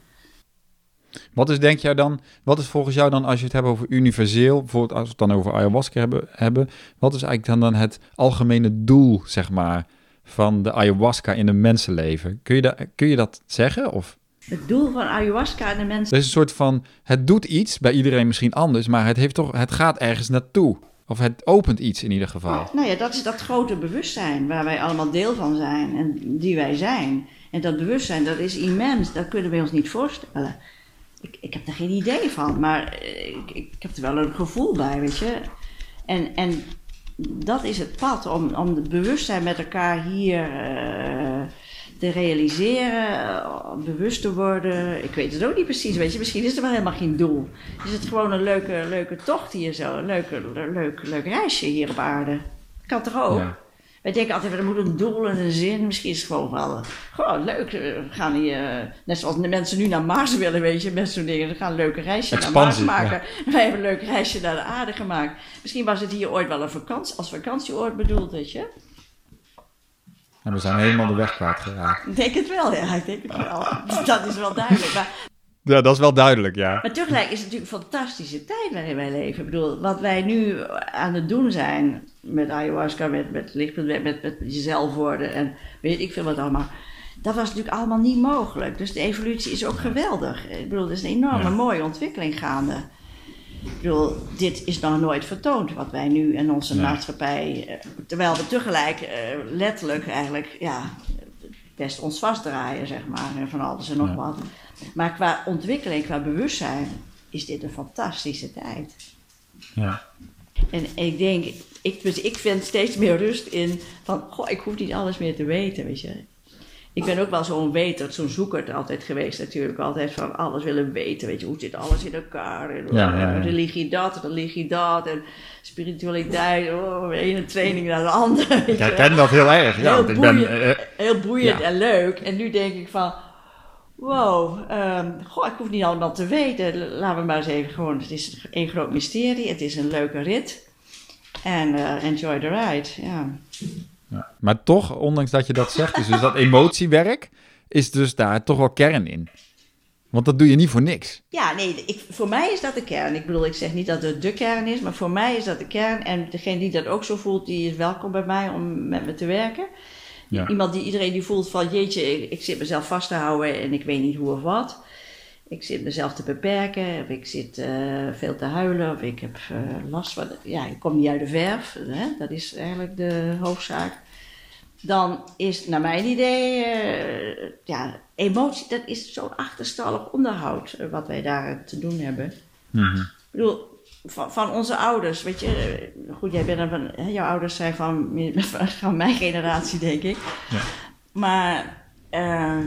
Wat is denk jij dan, wat is volgens jou dan als je het hebt over universeel, bijvoorbeeld als we het dan over ayahuasca hebben, hebben wat is eigenlijk dan, dan het algemene doel, zeg maar, van de ayahuasca in een mensenleven? Kun je, dat, kun je dat zeggen? Of Het doel van ayahuasca en de mensen. er is een soort van, het doet iets, bij iedereen misschien anders, maar het, heeft toch, het gaat ergens naartoe. Of het opent iets in ieder geval. Nou ja, dat is dat grote bewustzijn waar wij allemaal deel van zijn en die wij zijn. En dat bewustzijn, dat is immens, dat kunnen we ons niet voorstellen. Ik, ik heb er geen idee van, maar eh, ik, ik heb er wel een gevoel bij, weet je. En, en dat is het pad om, om het bewustzijn met elkaar hier eh, te realiseren, eh, bewust te worden. Ik weet het ook niet precies, weet je. Misschien is er wel helemaal geen doel. Is het gewoon een leuke, leuke tocht hier zo, een leuke, leuk, reisje hier op aarde. Kan toch ook? Wij denken altijd, er moet een doel en een zin. Misschien is het gewoon wel eh, gewoon leuk. We gaan hier, eh, net zoals de mensen nu naar Mars willen, weet je. Mensen doen dingen, ze gaan een leuke reisje Expansie, naar Mars maken. Wij hebben een leuk reisje naar de aarde gemaakt. Misschien was het hier ooit wel een vakantie, als vakantieoord bedoeld, weet je. En we zijn helemaal de weg kwijtgeraakt. Ik denk het wel, ja. Ik denk het wel. Dat is wel duidelijk. Maar, Ja, dat is wel duidelijk, ja. maar tegelijk is het natuurlijk een fantastische tijd waarin wij leven. Ik bedoel, wat wij nu aan het doen zijn met ayahuasca, met, met lichtpunt, met, met, met jezelf worden en weet ik veel wat allemaal. Dat was natuurlijk allemaal niet mogelijk. Dus de evolutie is ook geweldig. Ik bedoel, er is een enorme mooie ontwikkeling gaande. Ik bedoel, dit is nog nooit vertoond, wat wij nu in onze Nee. maatschappij... eh, terwijl we tegelijk eh, letterlijk eigenlijk, ja, best ons vastdraaien, zeg maar, en van alles en nog wat. Maar qua ontwikkeling, qua bewustzijn, is dit een fantastische tijd. ja. En ik denk, ik, dus ik vind steeds meer rust in van, goh, ik hoef niet alles meer te weten, weet je. ik ben ook wel zo'n weter, zo'n zoeker altijd geweest natuurlijk. Altijd van alles willen weten. Weet je, hoe zit alles in elkaar? En, Ja, ja, ja. Religie dat, religie dat. En spiritualiteit, oh, de ene training naar de andere. Ik herken dat heel erg. Ja, Heel want ik ben, boeiend. eh, Heel boeiend en leuk. En nu denk ik van, wow, ehm, goh, ik hoef niet allemaal te weten. Laten we maar eens even gewoon, het is één groot mysterie. Het is een leuke rit. En eh, enjoy the ride, ja. ja. Maar toch, ondanks dat je dat zegt, is dus dat emotiewerk, is dus daar toch wel kern in. Want dat doe je niet voor niks. Ja, nee, ik, voor mij is dat de kern. Ik bedoel, ik zeg niet dat het de kern is, maar voor mij is dat de kern. En degene die dat ook zo voelt, die is welkom bij mij om met me te werken. Ja. Iemand die iedereen die voelt van, jeetje, ik, ik zit mezelf vast te houden en ik weet niet hoe of wat. Ik zit mezelf te beperken, of ik zit eh, veel te huilen, of ik heb eh, last van... Ja, ik kom niet uit de verf, hè? dat is eigenlijk de hoofdzaak. Dan is naar mijn idee, eh, ja, emotie, dat is zo'n achterstallig onderhoud wat wij daar te doen hebben. Mhm. Ik bedoel, van, van onze ouders, weet je, goed, jij bent van, hè, jouw ouders zijn van, van mijn generatie, denk ik. Ja. Maar, eh,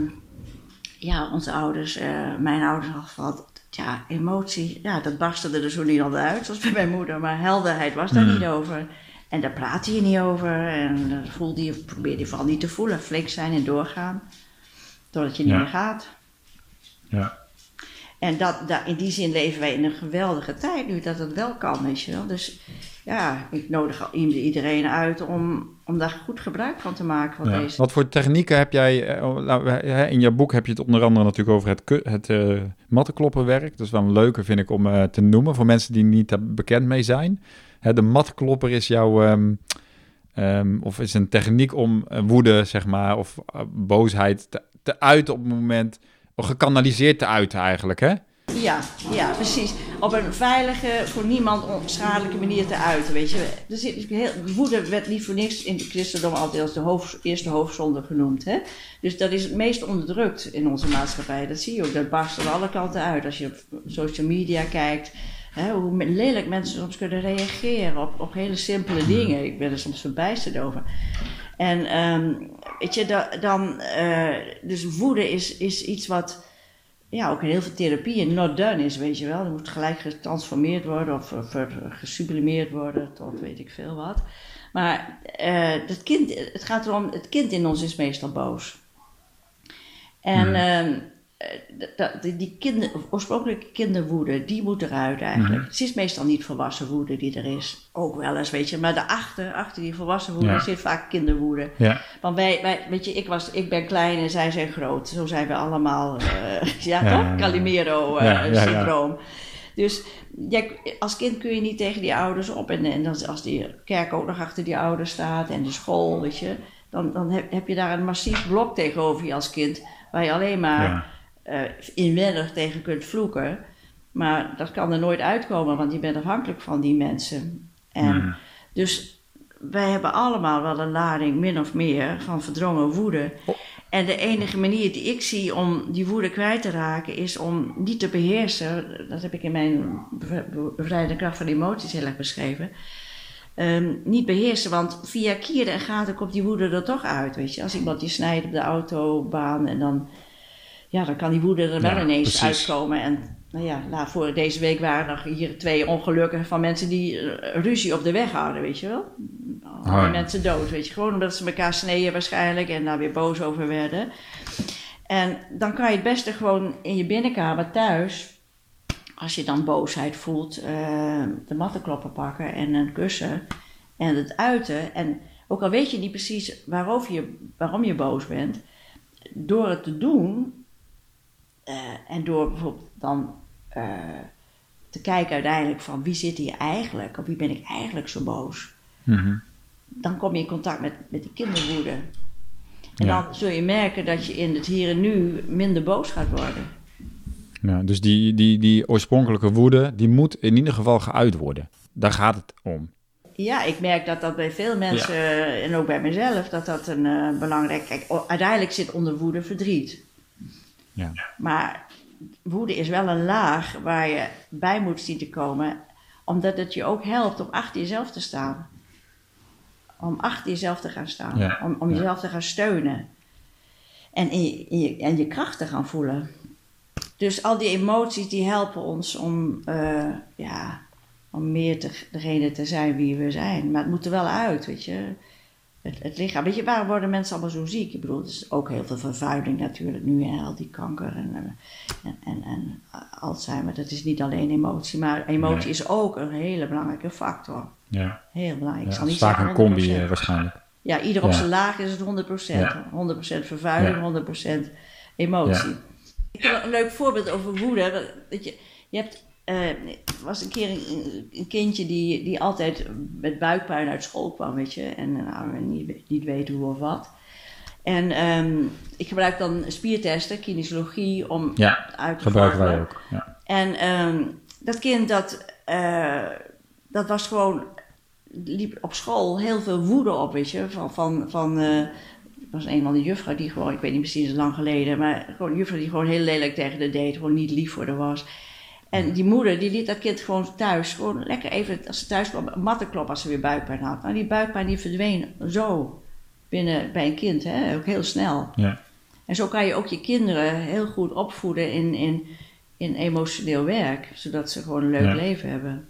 ja, onze ouders, eh, mijn ouders al van, ja, emotie, ja, dat barstte er zo niet altijd uit, zoals bij mijn moeder, maar helderheid was daar Hmm. niet over. En daar praatte je niet over en dat voelde je, probeerde je vooral niet te voelen, flink zijn en doorgaan, totdat je niet Ja. meer gaat. Ja. En dat, dat, in die zin leven wij in een geweldige tijd nu dat het wel kan, weet je wel. Dus ja, ik nodig iedereen uit om, om daar goed gebruik van te maken. Van Ja. deze. Wat voor technieken heb jij? eh, oh, nou, In jouw boek heb je het onder andere natuurlijk over het, het mattenklopperwerk. Dat is wel een leuke, vind ik, om eh, te noemen voor mensen die niet bekend mee zijn. Hè, de mattenklopper is jouw, ehm, ehm, of is een techniek om woede, zeg maar, of boosheid te, te uiten op het moment, of gekanaliseerd te uiten eigenlijk, hè? Ja, ja, precies. Op een veilige, voor niemand onschadelijke manier te uiten, weet je. Er zit, heel, woede werd niet voor niks in het christendom altijd als de hoofd, eerste hoofdzonde genoemd. Hè? Dus dat is het meest onderdrukt in onze maatschappij. Dat zie je ook, dat barst aan alle kanten uit. Als je op social media kijkt, hè, hoe lelijk mensen soms kunnen reageren op, op hele simpele dingen. Ik ben er soms verbijsterd over. En ehm, weet je, da- dan, eh, dus woede is, is iets wat ja, ook in heel veel therapieën not done is, weet je wel. Er moet gelijk getransformeerd worden of eh, ver- gesublimeerd worden tot weet ik veel wat. Maar eh, dat kind, het gaat erom, het kind in ons is meestal boos. En ehm, eh, dat- die, die kinder, oorspronkelijke kinderwoede, die moet eruit eigenlijk. Het is meestal niet volwassen woede die er is. Ook wel eens, weet je. Maar daarachter, achter die volwassen woede, Ja. zit vaak kinderwoede. Ja. Want wij, wij, weet je, ik, was, ik ben klein en zij zijn groot. Zo zijn we allemaal, eh, ja, Ja, toch? Calimero-syndroom. Dus jij, als kind kun je niet tegen die ouders op. En, en dan, als die kerk ook nog achter die ouders staat en de school, weet je. Dan, dan heb, heb je daar een massief blok tegenover je als kind. Waar je alleen maar Ja. eh, inwendig tegen kunt vloeken. Maar dat kan er nooit uitkomen, want je bent afhankelijk van die mensen. En Mhm. dus wij hebben allemaal wel een lading, min of meer, van verdrongen woede. Oh. En de enige manier die ik zie om die woede kwijt te raken, is om niet te beheersen. Dat heb ik in mijn bev- bevrijdende kracht van emoties heel erg beschreven. Ehm, niet beheersen, want via kieren en gaten komt die woede er toch uit. Weet je? Als iemand je snijdt op de autobaan en dan, ja, dan kan die woede er wel Ja, ineens precies. uitkomen. En nou ja, nou, voor deze week waren er hier twee ongelukken van mensen die eh, ruzie op de weg hadden, weet je wel. Oh ja. mensen dood, weet je. Gewoon omdat ze elkaar sneden waarschijnlijk en daar weer boos over werden. En dan kan je het beste gewoon in je binnenkamer thuis, als je dan boosheid voelt, eh, de mattenkloppen pakken en een kussen en het uiten. En ook al weet je niet precies waarover je, waarom je boos bent, door het te doen eh, en door bijvoorbeeld dan eh, te kijken uiteindelijk van wie zit hier eigenlijk, of wie ben ik eigenlijk zo boos Mhm. dan kom je in contact met, met die kinderwoede. En Ja. dan zul je merken dat je in het hier en nu minder boos gaat worden. Ja, dus die, die, die oorspronkelijke woede, die moet in ieder geval geuit worden. Daar gaat het om. Ja, ik merk dat dat bij veel mensen, eh, en ook bij mezelf, dat dat een eh, belangrijk... Kijk, uiteindelijk zit onder woede verdriet. Ja. Maar woede is wel een laag waar je bij moet zien te komen, omdat het je ook helpt om achter jezelf te staan. Om achter jezelf te gaan staan, Ja, om, om ja. jezelf te gaan steunen. en, in je, in je- en je kracht te gaan voelen. Dus al die emoties die helpen ons om, eh, ja, om meer te, degene te zijn wie we zijn. Maar het moet er wel uit, weet je. Het, het lichaam. Weet je, waarom worden mensen allemaal zo ziek? Ik bedoel, er is ook heel veel vervuiling natuurlijk nu en al die kanker en, eh, en, en, en Alzheimer. Dat is niet alleen emotie, maar emotie Nee. is ook een hele belangrijke factor. Ja, Heel belangrijk. ja het is vaak een combi 100%. eh, waarschijnlijk. Ja, ieder op Ja. zijn laag is het 100%. Ja. 100% vervuiling, Ja. 100% emotie. Ik heb een leuk voorbeeld over woede. Dat je, je hebt, eh, er was een keer een, een kindje die, die altijd met buikpijn uit school kwam, weet je. En eh, nou, niet, niet weet hoe of wat. En ehm, ik gebruik dan spiertesten, kinesiologie, om Ja, uit te gebruiken wij ook. Ja. En ehm, dat kind, dat, eh, dat was gewoon, liep op school heel veel woede op, weet je. Van, van, van eh, er was een van de juffrouw die gewoon, ik weet niet precies, lang geleden, maar gewoon een juffrouw die gewoon heel lelijk tegen de deed, gewoon niet lief voor haar was. En die moeder, die liet dat kind gewoon thuis, gewoon lekker even, als ze thuis kwam, een mattenklop als ze weer buikpijn had. Nou, die buikpijn die verdween zo binnen bij een kind, hè, ook heel snel. Ja. En zo kan je ook je kinderen heel goed opvoeden in, in, in emotioneel werk, zodat ze gewoon een leuk Ja. leven hebben.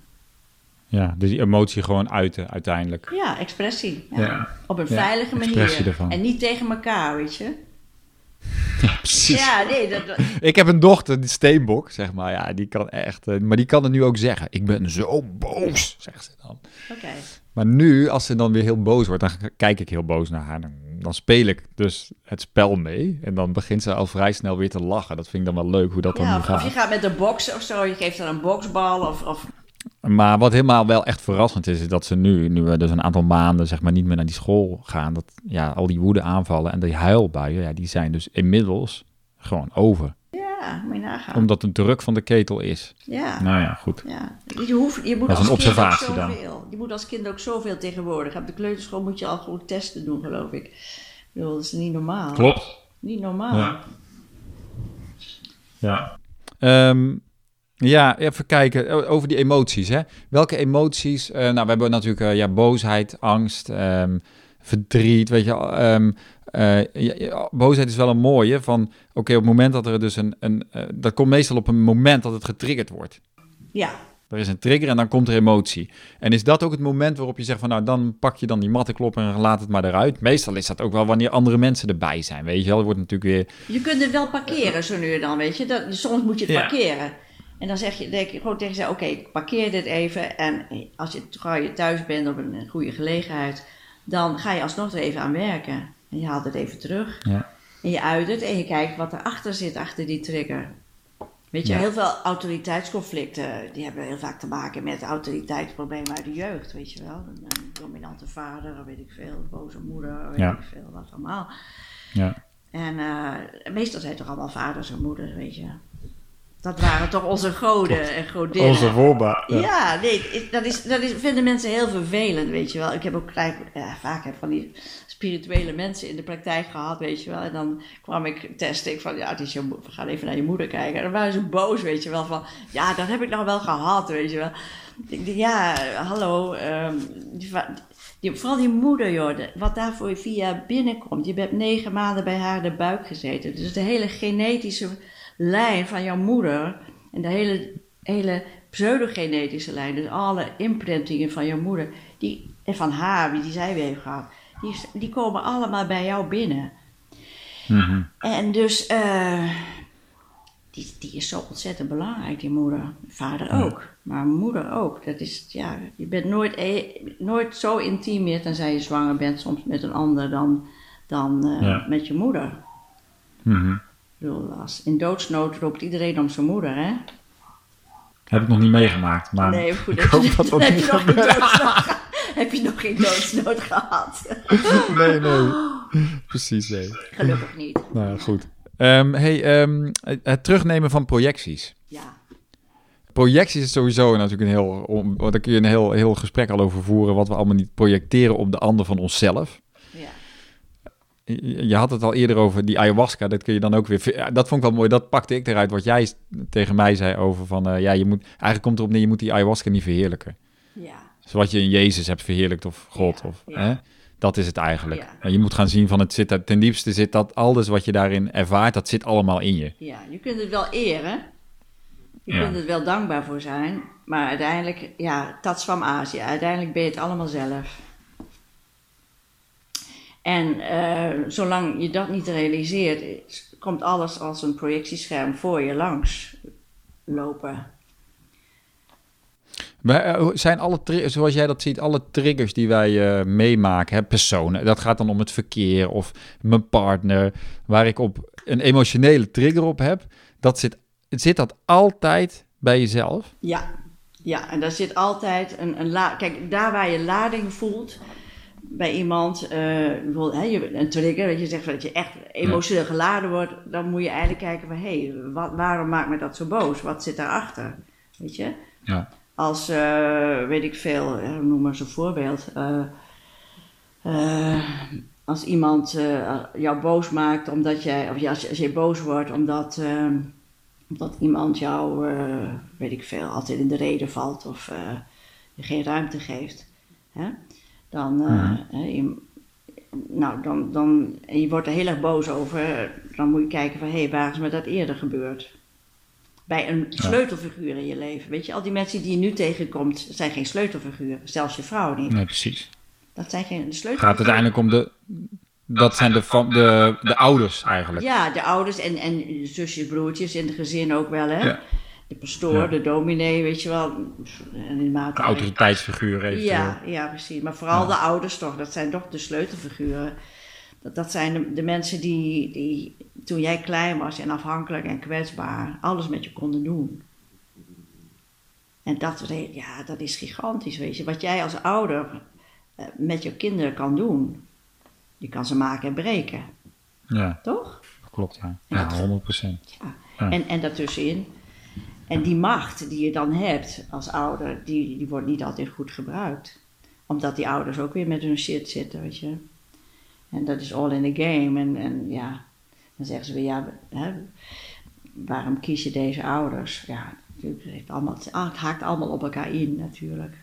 ja, dus die emotie gewoon uiten uiteindelijk. Ja, expressie. Ja. Op een veilige expressie manier. ervan. En niet tegen elkaar, weet je. Precies. Ja, nee, dat, Ik heb een dochter, die steenbok, zeg maar. Ja, die kan echt... eh, maar die kan het nu ook zeggen. Ik ben zo boos, zegt ze dan. oké. Maar nu, als ze dan weer heel boos wordt, dan kijk ik heel boos naar haar. Dan, dan speel ik dus het spel mee. En dan begint ze al vrij snel weer te lachen. Dat vind ik dan wel leuk, hoe dat dan Ja, nu of, of gaat. je gaat met een box of zo, je geeft dan een boksbal of, of Maar wat helemaal wel echt verrassend is, is dat ze nu, nu we dus een aantal maanden zeg maar niet meer naar die school gaan, dat ja, al die woede aanvallen en die huilbuien, ja, die zijn dus inmiddels gewoon over. ja, moet je nagaan. Omdat de druk van de ketel is. Ja. Nou ja, goed. Ja, je, hoeft, je moet Dat is als een kind ook observatie dan. zoveel. Je moet als kind ook zoveel tegenwoordig. Op de kleuterschool moet je al gewoon testen doen, geloof ik. Ik bedoel, dat is niet normaal. Klopt. Niet normaal. Ja. Ja. Ehm, ja, even kijken over die emoties. Hè? Welke emoties? eh, nou, we hebben natuurlijk eh, ja, boosheid, angst, ehm, verdriet. Weet je, ja, ja, boosheid is wel een mooie. Van oké, op het moment dat er dus een. een dat komt meestal op een moment dat het getriggerd wordt. Ja, Er is een trigger en dan komt er emotie. En is dat ook het moment waarop je zegt van nou, dan pak je dan die mattenklop en laat het maar eruit. Meestal is dat ook wel wanneer andere mensen erbij zijn. Weet je wel, er wordt natuurlijk weer je kunt het wel parkeren zo nu en dan, weet je. Dat, soms moet je het Ja. parkeren. En dan zeg je, denk je gewoon tegen ze, oké, ik parkeer dit even. En als je je thuis bent op een goede gelegenheid, dan ga je alsnog er even aan werken. En je haalt het even terug. Ja. En je uit het en je kijkt wat erachter zit, achter die trigger. Weet je, Ja. heel veel autoriteitsconflicten, die hebben heel vaak te maken met autoriteitsproblemen uit de jeugd, weet je wel. Een, een dominante vader, weet ik veel, een boze moeder, weet Ja. ik veel, wat allemaal. Ja. En eh, meestal zijn het toch allemaal vaders en moeders, weet je. Dat waren toch onze goden en godinnen. voorbaat. Ja, nee, dat, is, dat is, vinden mensen heel vervelend, weet je wel. Ik heb ook gelijk, ja, vaak heb van die spirituele mensen in de praktijk gehad, weet je wel. En dan kwam ik testen, ik van, ja, het is je, we gaan even naar je moeder kijken. En dan waren ze boos, weet je wel, van, ja, dat heb ik nou wel gehad, weet je wel. Ik ja, hallo, ehm, die, die, vooral die moeder, joh, wat daarvoor via binnenkomt. Je bent negen maanden bij haar in de buik gezeten. Dus de hele genetische lijn van jouw moeder en de hele, hele pseudogenetische lijn, dus alle imprintingen van jouw moeder, die, en van haar, wie die zij weer heeft gehad, die, die komen allemaal bij jou binnen. Mhm. En dus, eh, die, die is zo ontzettend belangrijk, die moeder. Vader ook, maar moeder ook. Dat is, ja, je bent nooit, e- nooit zo intiem meer, tenzij je zwanger bent, soms met een ander, dan, dan eh, Ja. met je moeder. Mhm. Bedoel, als in doodsnood roept iedereen om zijn moeder, hè? Heb ik nog niet meegemaakt, maar nee, goed, ik heb, hoop je, dat dat heb, niet je nog geen gebeurt. doodsnood, ge- heb je nog geen doodsnood gehad? Nee, nee. Precies, nee. Gelukkig niet. Nou ja, goed. Ehm, hey, ehm, het- terugnemen van projecties. Ja, Projecties is sowieso natuurlijk een heel... Daar kun je een heel, heel gesprek al over voeren... wat we allemaal niet projecteren op de ander van onszelf. Je had het al eerder over die ayahuasca. Dat kun je dan ook weer. Dat vond ik wel mooi. Dat pakte ik eruit wat jij tegen mij zei over van. eh, ja, je moet. Eigenlijk komt erop neer. Je moet die ayahuasca niet verheerlijken. ja. Zoals je in Jezus hebt verheerlijkt of God. Ja, of, ja. Hè? Dat is het eigenlijk. Ja. En Je moet gaan zien van het zit, ten diepste zit dat alles wat je daarin ervaart, dat zit allemaal in je. Ja, je kunt het wel eren. Je kunt het wel dankbaar voor zijn. Maar uiteindelijk, ja, dat is van Azië. Uiteindelijk ben je het allemaal zelf. En eh, zolang je dat niet realiseert, is- komt alles als een projectiescherm voor je langs lopen. Maar eh, zijn alle, zoals jij dat ziet, alle triggers die wij eh, meemaken, hè, personen, dat gaat dan om het verkeer of mijn partner, waar ik op een emotionele trigger op heb, dat zit, zit dat altijd bij jezelf? Ja, ja en daar zit altijd een, een la Kijk, daar waar je lading voelt bij iemand, eh, bijvoorbeeld hè, je, een trigger, dat je zegt dat je echt emotioneel geladen wordt, dan moet je eigenlijk kijken van hé, hey, wat, waarom maakt me dat zo boos? Wat zit daarachter? Weet je? Ja. Als, eh, weet ik veel, eh, noem maar eens een voorbeeld. als iemand jou boos maakt omdat jij, of ja, als, je, als je boos wordt omdat, omdat iemand jou, weet ik veel, altijd in de reden valt of je geen ruimte geeft. Hè? Dan, eh, hè, je- nou, dan, dan, en je wordt er heel erg boos over, dan moet je kijken van hé, hey, waar is me dat eerder gebeurd? Bij een sleutelfiguur in je leven. Weet je, al die mensen die je nu tegenkomt, zijn geen sleutelfiguren. Zelfs je vrouw niet. Nee, precies. Dat zijn geen Het gaat sleutelfiguren. uiteindelijk om de, dat zijn de, fam- de, de ouders eigenlijk. Ja, de ouders en, en zusjes, broertjes in het gezin ook wel, hè? Ja. De pastoor, Ja. de dominee, weet je wel. En in mate De autoriteitsfiguur eventueel. Ja, ja, precies. Maar vooral de ouders toch, dat zijn toch de sleutelfiguren. Dat, dat zijn de, de mensen die, die toen jij klein was en afhankelijk en kwetsbaar, alles met je konden doen. En dat, ja, dat is gigantisch, weet je. Wat jij als ouder eh, met je kinderen kan doen. Je kan ze maken en breken, Ja, toch? klopt. Ja, ja 100 procent. Ja. En, en daartussenin. En die macht die je dan hebt als ouder, die, die wordt niet altijd goed gebruikt. Omdat die ouders ook weer met hun shit zitten, weet je. En dat is all in the game. En, en ja, dan zeggen ze weer, ja, hè, waarom kies je deze ouders? Ja, allemaal, het haakt allemaal op elkaar in, natuurlijk.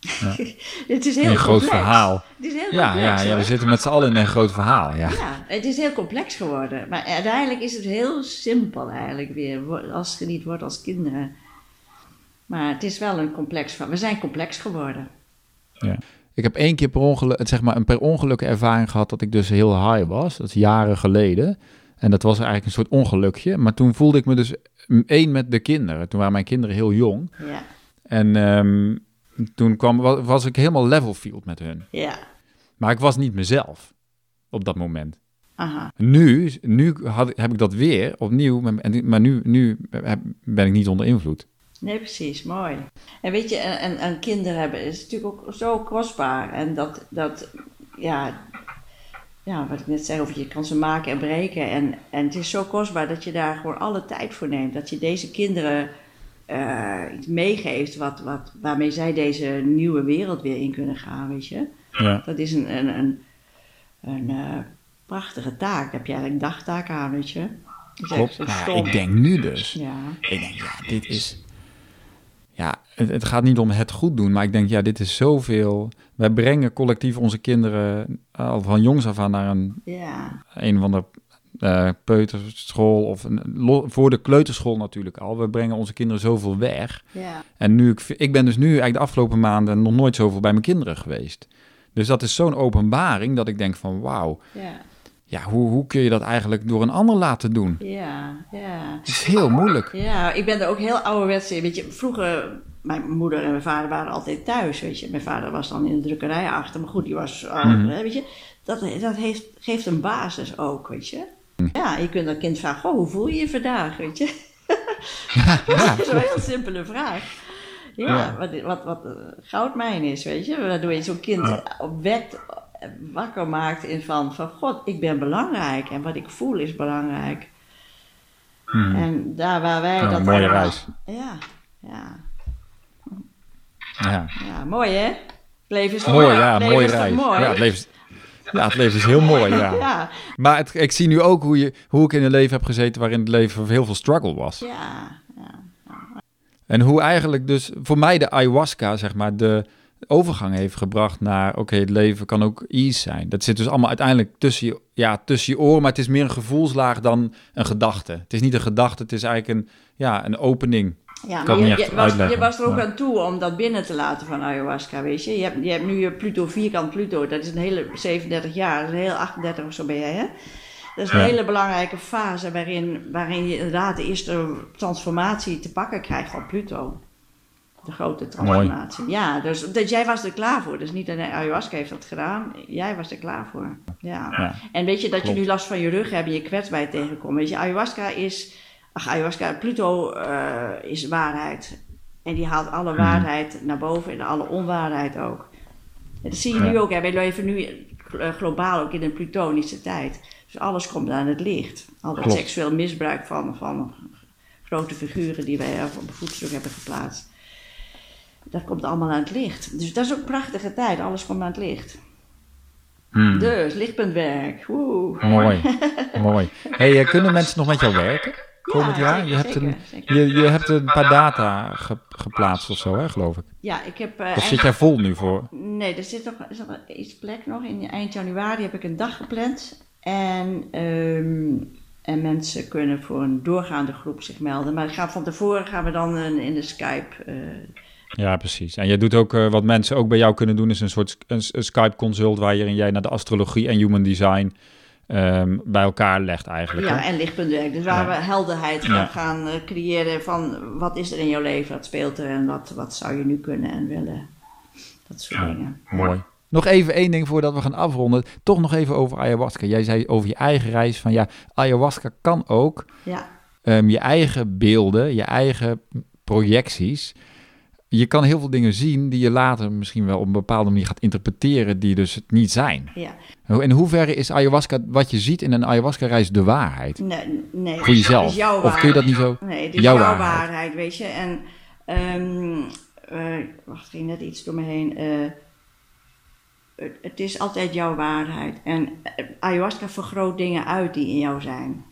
het is heel Een groot verhaal. Het is heel Ja, complex, ja, ja, we zitten met z'n allen in een groot verhaal. Ja. Ja, het is heel complex geworden. Maar uiteindelijk is het heel simpel eigenlijk weer. Als het geniet wordt als kinderen. Maar het is wel een complex van. We zijn complex geworden. Ik heb één keer per ongeluk, zeg maar, een per ongeluk ervaring gehad dat ik dus heel high was. Dat is jaren geleden. En dat was eigenlijk een soort ongelukje. Maar toen voelde ik me dus één met de kinderen. Toen waren mijn kinderen heel jong. Ja, En ehm, toen kwam, wa- was ik helemaal level field met hun. ja. Maar ik was niet mezelf op dat moment. Aha. Nu, nu had, heb ik dat weer opnieuw, maar- nu, nu ben ik niet onder invloed. Nee, precies. Mooi. En weet je, en, en kinderen hebben is natuurlijk ook zo kostbaar. En dat, dat ja, ja, wat ik net zei over je kan ze maken en breken. En, en het is zo kostbaar dat je daar gewoon alle tijd voor neemt. Dat je deze kinderen eh, iets meegeeft wat, wat, waarmee zij deze nieuwe wereld weer in kunnen gaan, weet je. Ja. Dat is een, een, een, een eh, prachtige taak. Daar heb je eigenlijk een dagtaak aan, weet je. Klopt. Nou, ik denk nu dus. Ja, Ik denk, ja, dit is. Ja, het, het gaat niet om het goed doen, maar ik denk, ja, dit is zoveel. Wij brengen collectief onze kinderen al van jongs af aan naar een, ja, een van de eh, peuterschool of een, voor de kleuterschool natuurlijk al. We brengen onze kinderen zoveel weg. ja. En nu, ik, ik ben dus nu eigenlijk de afgelopen maanden nog nooit zoveel bij mijn kinderen geweest. Dus dat is zo'n openbaring dat ik denk van, wauw, ja. ja, hoe, hoe kun je dat eigenlijk door een ander laten doen? Ja, ja. Het is heel moeilijk. Ja, ik ben er ook heel ouderwets in. Weet je, vroeger, mijn moeder en mijn vader waren altijd thuis, weet je. Mijn vader was dan in de drukkerij achter, maar goed, die was, Mhm. weet je. Dat, dat heeft, geeft een basis ook, weet je. Ja, je kunt een kind vragen, hoe voel je je vandaag, weet je. Ja, Dat is een heel simpele vraag. Ja, Ja. wat, wat, wat eh, goudmijn is, weet je. Waardoor je zo'n kind opwekt, eh, wakker maakt in van, van, god, ik ben belangrijk. En wat ik voel is belangrijk. Hmm. En daar waar wij dat een mooie allemaal- reis. Ja, ja, ja. ja, mooi hè? Het leven is Mooi, toch- ja, leven mooie is toch reis. mooi? Ja, het leven is, ja, het leven is heel mooi, ja. ja, Maar het, ik zie nu ook hoe, je, hoe ik in een leven heb gezeten waarin het leven heel veel struggle was. ja, ja. En hoe eigenlijk dus voor mij de ayahuasca, zeg maar, de, overgang heeft gebracht naar, oké, het leven kan ook ease zijn. Dat zit dus allemaal uiteindelijk tussen je, ja, tussen je oren, maar het is meer een gevoelslaag dan een gedachte. Het is niet een gedachte, het is eigenlijk een, ja, een opening. Ja, maar je, je, was, je uitleggen, was er ook aan toe om dat binnen te laten van ayahuasca, weet je. Je hebt, je hebt nu je Pluto, vierkant Pluto, dat is een hele 37 jaar, een heel 38 of zo ben jij, hè? Dat is een Ja. hele belangrijke fase waarin, waarin je inderdaad de eerste transformatie te pakken krijgt van Pluto. De grote transformatie. Ja, dus dat, jij was er klaar voor. Dus niet alleen ayahuasca heeft dat gedaan, jij was er klaar voor. Ja. Ja. En weet je dat Klopt. je nu last van je rug hebt en je kwetsbaarheid tegenkomt. Weet je, ayahuasca is, ayahuasca, Pluto eh, is waarheid. En die haalt alle Mhm. waarheid naar boven en alle onwaarheid ook. En dat zie je Ja. nu ook, hè. wij leven nu eh, globaal ook in een plutonische tijd. Dus alles komt aan het licht. Al dat seksueel misbruik van, van grote figuren die wij op een voetstuk hebben geplaatst. Dat komt allemaal aan het licht. Dus dat is ook een prachtige tijd, alles komt aan het licht. Hmm. Dus, lichtpuntwerk. Woe. Mooi, mooi. Hey, eh, kunnen mensen nog met jou werken komend Ja, jaar? je, hebt zeker, een, zeker. je, je hebt een paar data ge- geplaatst of zo, hè, geloof ik. Ja, ik heb... eh, Of zit jij vol nu voor? Nee, er zit nog, is nog iets plek nog. In eind januari heb ik een dag gepland. En, ehm, en mensen kunnen voor een doorgaande groep zich melden. Maar ik ga, van tevoren gaan we dan een, in de Skype. eh, Ja, precies. En jij doet ook eh, wat mensen ook bij jou kunnen doen, is een soort een, een Skype-consult waarin jij naar de astrologie en human design ehm, bij elkaar legt eigenlijk. ja, hè? en lichtpuntwerk. Dus waar Ja. we helderheid Ja. gaan, eh, creëren van wat is er in jouw leven, wat speelt er en wat, wat zou je nu kunnen en willen. Dat soort Ja. dingen. Mooi. Nog even één ding voordat we gaan afronden. Toch nog even over ayahuasca. Jij zei over je eigen reis van ja, ayahuasca kan ook Ja, ehm, je eigen beelden, je eigen projecties. Je kan heel veel dingen zien die je later misschien wel op een bepaalde manier gaat interpreteren, die dus het niet zijn. ja. In hoeverre is ayahuasca, wat je ziet in een ayahuasca-reis, de waarheid? Nee, nee. Voor jezelf? Het is jouw Of kun je dat niet waarheid. zo? Nee, het is Jouw jouw, waarheid. waarheid. weet je. En, ehm eh, wacht, ging net iets door me heen. Eh, het, het is altijd jouw waarheid. En eh, ayahuasca vergroot dingen uit die in jou zijn.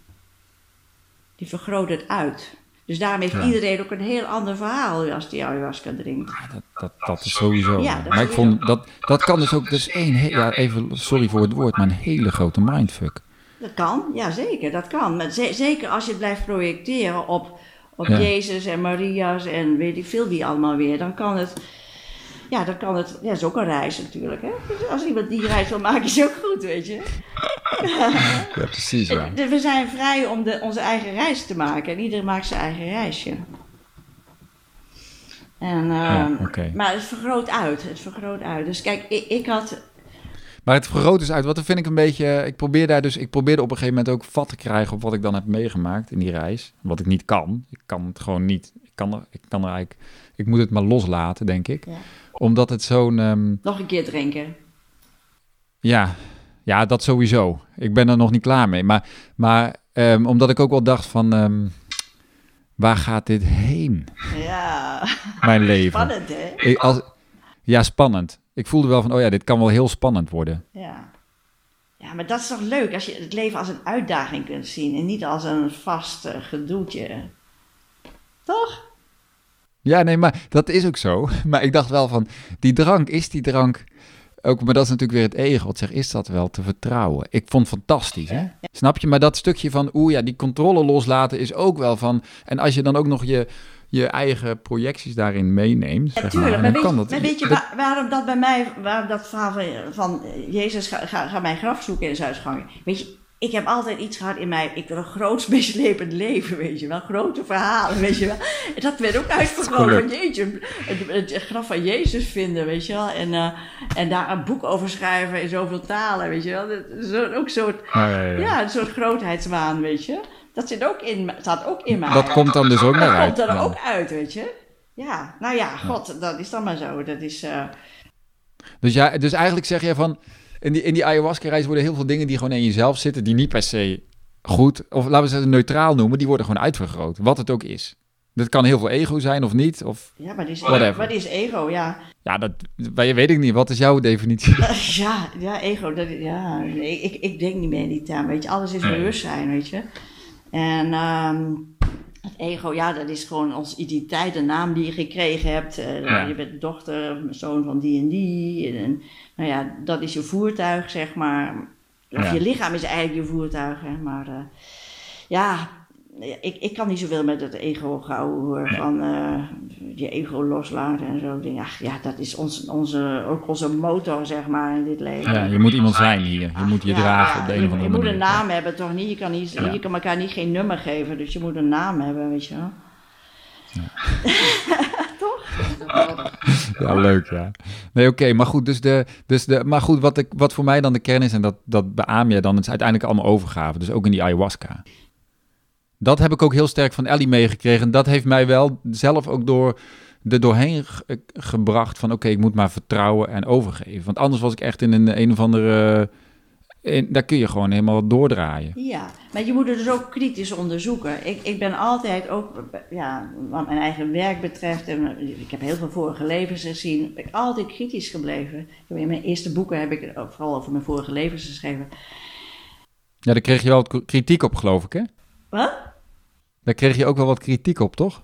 Die vergroot het uit. Dus daarom heeft Ja. iedereen ook een heel ander verhaal als die ayahuasca drinkt. Ja, dat, dat, dat is sowieso. Ja, dat maar ik vond dat, dat kan dus ook, is één, ja, even, sorry voor het woord, maar een hele grote mindfuck. Dat kan, ja zeker, dat kan. Maar ze- zeker als je het blijft projecteren op, op. Jezus en Maria's en weet ik veel wie allemaal weer, dan kan het, ja, dan kan het, ja, dat is ook een reis natuurlijk, hè. Dus als iemand die reis wil maken, is ook goed, weet je. Ja, precies. Ja. Dus We zijn vrij om de, onze eigen reis te maken en iedereen maakt zijn eigen reisje. En, Ja, ehm. Maar het vergroot uit, het vergroot uit. Dus kijk, ik, ik had Maar het vergroot dus uit, wat vind ik een beetje, ik probeer daar dus, ik probeerde op een gegeven moment ook vat te krijgen op wat ik dan heb meegemaakt in die reis. Wat ik niet kan. Ik kan het gewoon niet. Ik kan er, ik kan er eigenlijk, ik moet het maar loslaten, denk ik. Ja. Omdat het zo'n, ehm, nog een keer drinken. Ja, ja, dat sowieso. Ik ben er nog niet klaar mee. Maar, maar ehm, omdat ik ook wel dacht van, ehm, waar gaat dit heen, Ja, mijn leven? spannend hè? Ik, als, ja, spannend. Ik voelde wel van, oh ja, dit kan wel heel spannend worden. Ja. Ja, maar dat is toch leuk als je het leven als een uitdaging kunt zien en niet als een vast eh, gedoetje. Toch? Ja, nee, maar dat is ook zo. Maar ik dacht wel van, die drank, is die drank... Ook, maar dat is natuurlijk weer het ego. Wat zegt, is dat wel te vertrouwen? Ik vond het fantastisch, hè? Snap je? Maar dat stukje van, oeh ja, die controle loslaten is ook wel van... En als je dan ook nog je, je eigen projecties daarin meeneemt, zeg maar, Natuurlijk, en maar, weet, kan dat. maar weet je waar- waarom dat bij mij, waarom dat verhaal van, van Jezus ga, ga, ga mijn graf zoeken in de Zuidsgang. Weet je, ik heb altijd iets gehad in mij, ik wil een groots mislepend leven, weet je wel. Grote verhalen, weet je wel. En dat werd ook uitvergroot van jeetje, het, het graf van Jezus vinden, weet je wel. En, eh, en daar een boek over schrijven in zoveel talen, weet je wel. Dat is ook een soort, Ja, ja, ja. ja, een soort grootheidswaan, weet je. Dat zit ook in, staat ook in mij. Dat komt dan dus ook naar Dat uit. komt er ook uit, weet je. Ja, nou ja, god, dat is dan maar zo. Dat is, eh, Dus, ja, dus eigenlijk zeg je van, in die, in die ayahuasca-reis worden heel veel dingen die gewoon in jezelf zitten, die niet per se goed, of laten we ze neutraal noemen, die worden gewoon uitvergroot, wat het ook is. Dat kan heel veel ego zijn of niet, of ja, maar die is, Whatever. wat is ego? Ja, ja, dat weet ik niet. Wat is jouw definitie? ja, ja ego, dat, ja, nee, ik, ik denk niet meer in die term, weet je. Alles is bewustzijn, weet je. En, ehm, Het ego, ja, dat is gewoon onze identiteit, de naam die je gekregen hebt. Uh, Ja. Je bent dochter, zoon van die en die. En, nou ja, dat is je voertuig, zeg maar. Of Ja. je lichaam is eigenlijk je voertuig, hè. Maar eh, ja, ik, ik kan niet zoveel met het ego gehouden hoor. Nee. Van eh, je ego loslaten en zo. Denk, ach, ja, dat is ons, onze, ook onze motor, zeg maar, in dit leven. Ja, je moet iemand zijn hier. Je moet je Ja, dragen ja, op de een of andere je moet manier. een naam hebben, toch niet? Je kan, niet, Ja. je kan elkaar niet geen nummer geven, dus je moet een naam hebben, weet je wel. Ja, leuk, ja. Nee, oké, maar goed, dus de, dus de, maar goed, wat, ik, wat voor mij dan de kern is, en dat, dat beaam je dan, is uiteindelijk allemaal overgave, dus ook in die ayahuasca. Dat heb ik ook heel sterk van Ellie meegekregen. En dat heeft mij wel zelf ook door, er doorheen ge- gebracht van, oké, ik moet maar vertrouwen en overgeven. Want anders was ik echt in een, een of andere, in, daar kun je gewoon helemaal doordraaien. Ja, maar je moet het dus ook kritisch onderzoeken. Ik, ik ben altijd ook, ja, wat mijn eigen werk betreft, en ik heb heel veel vorige levens gezien, ben ik altijd kritisch gebleven. In mijn eerste boeken heb ik vooral over mijn vorige levens geschreven. Ja, daar kreeg je wel kritiek op, geloof ik, hè? Wat? Daar kreeg je ook wel wat kritiek op, toch?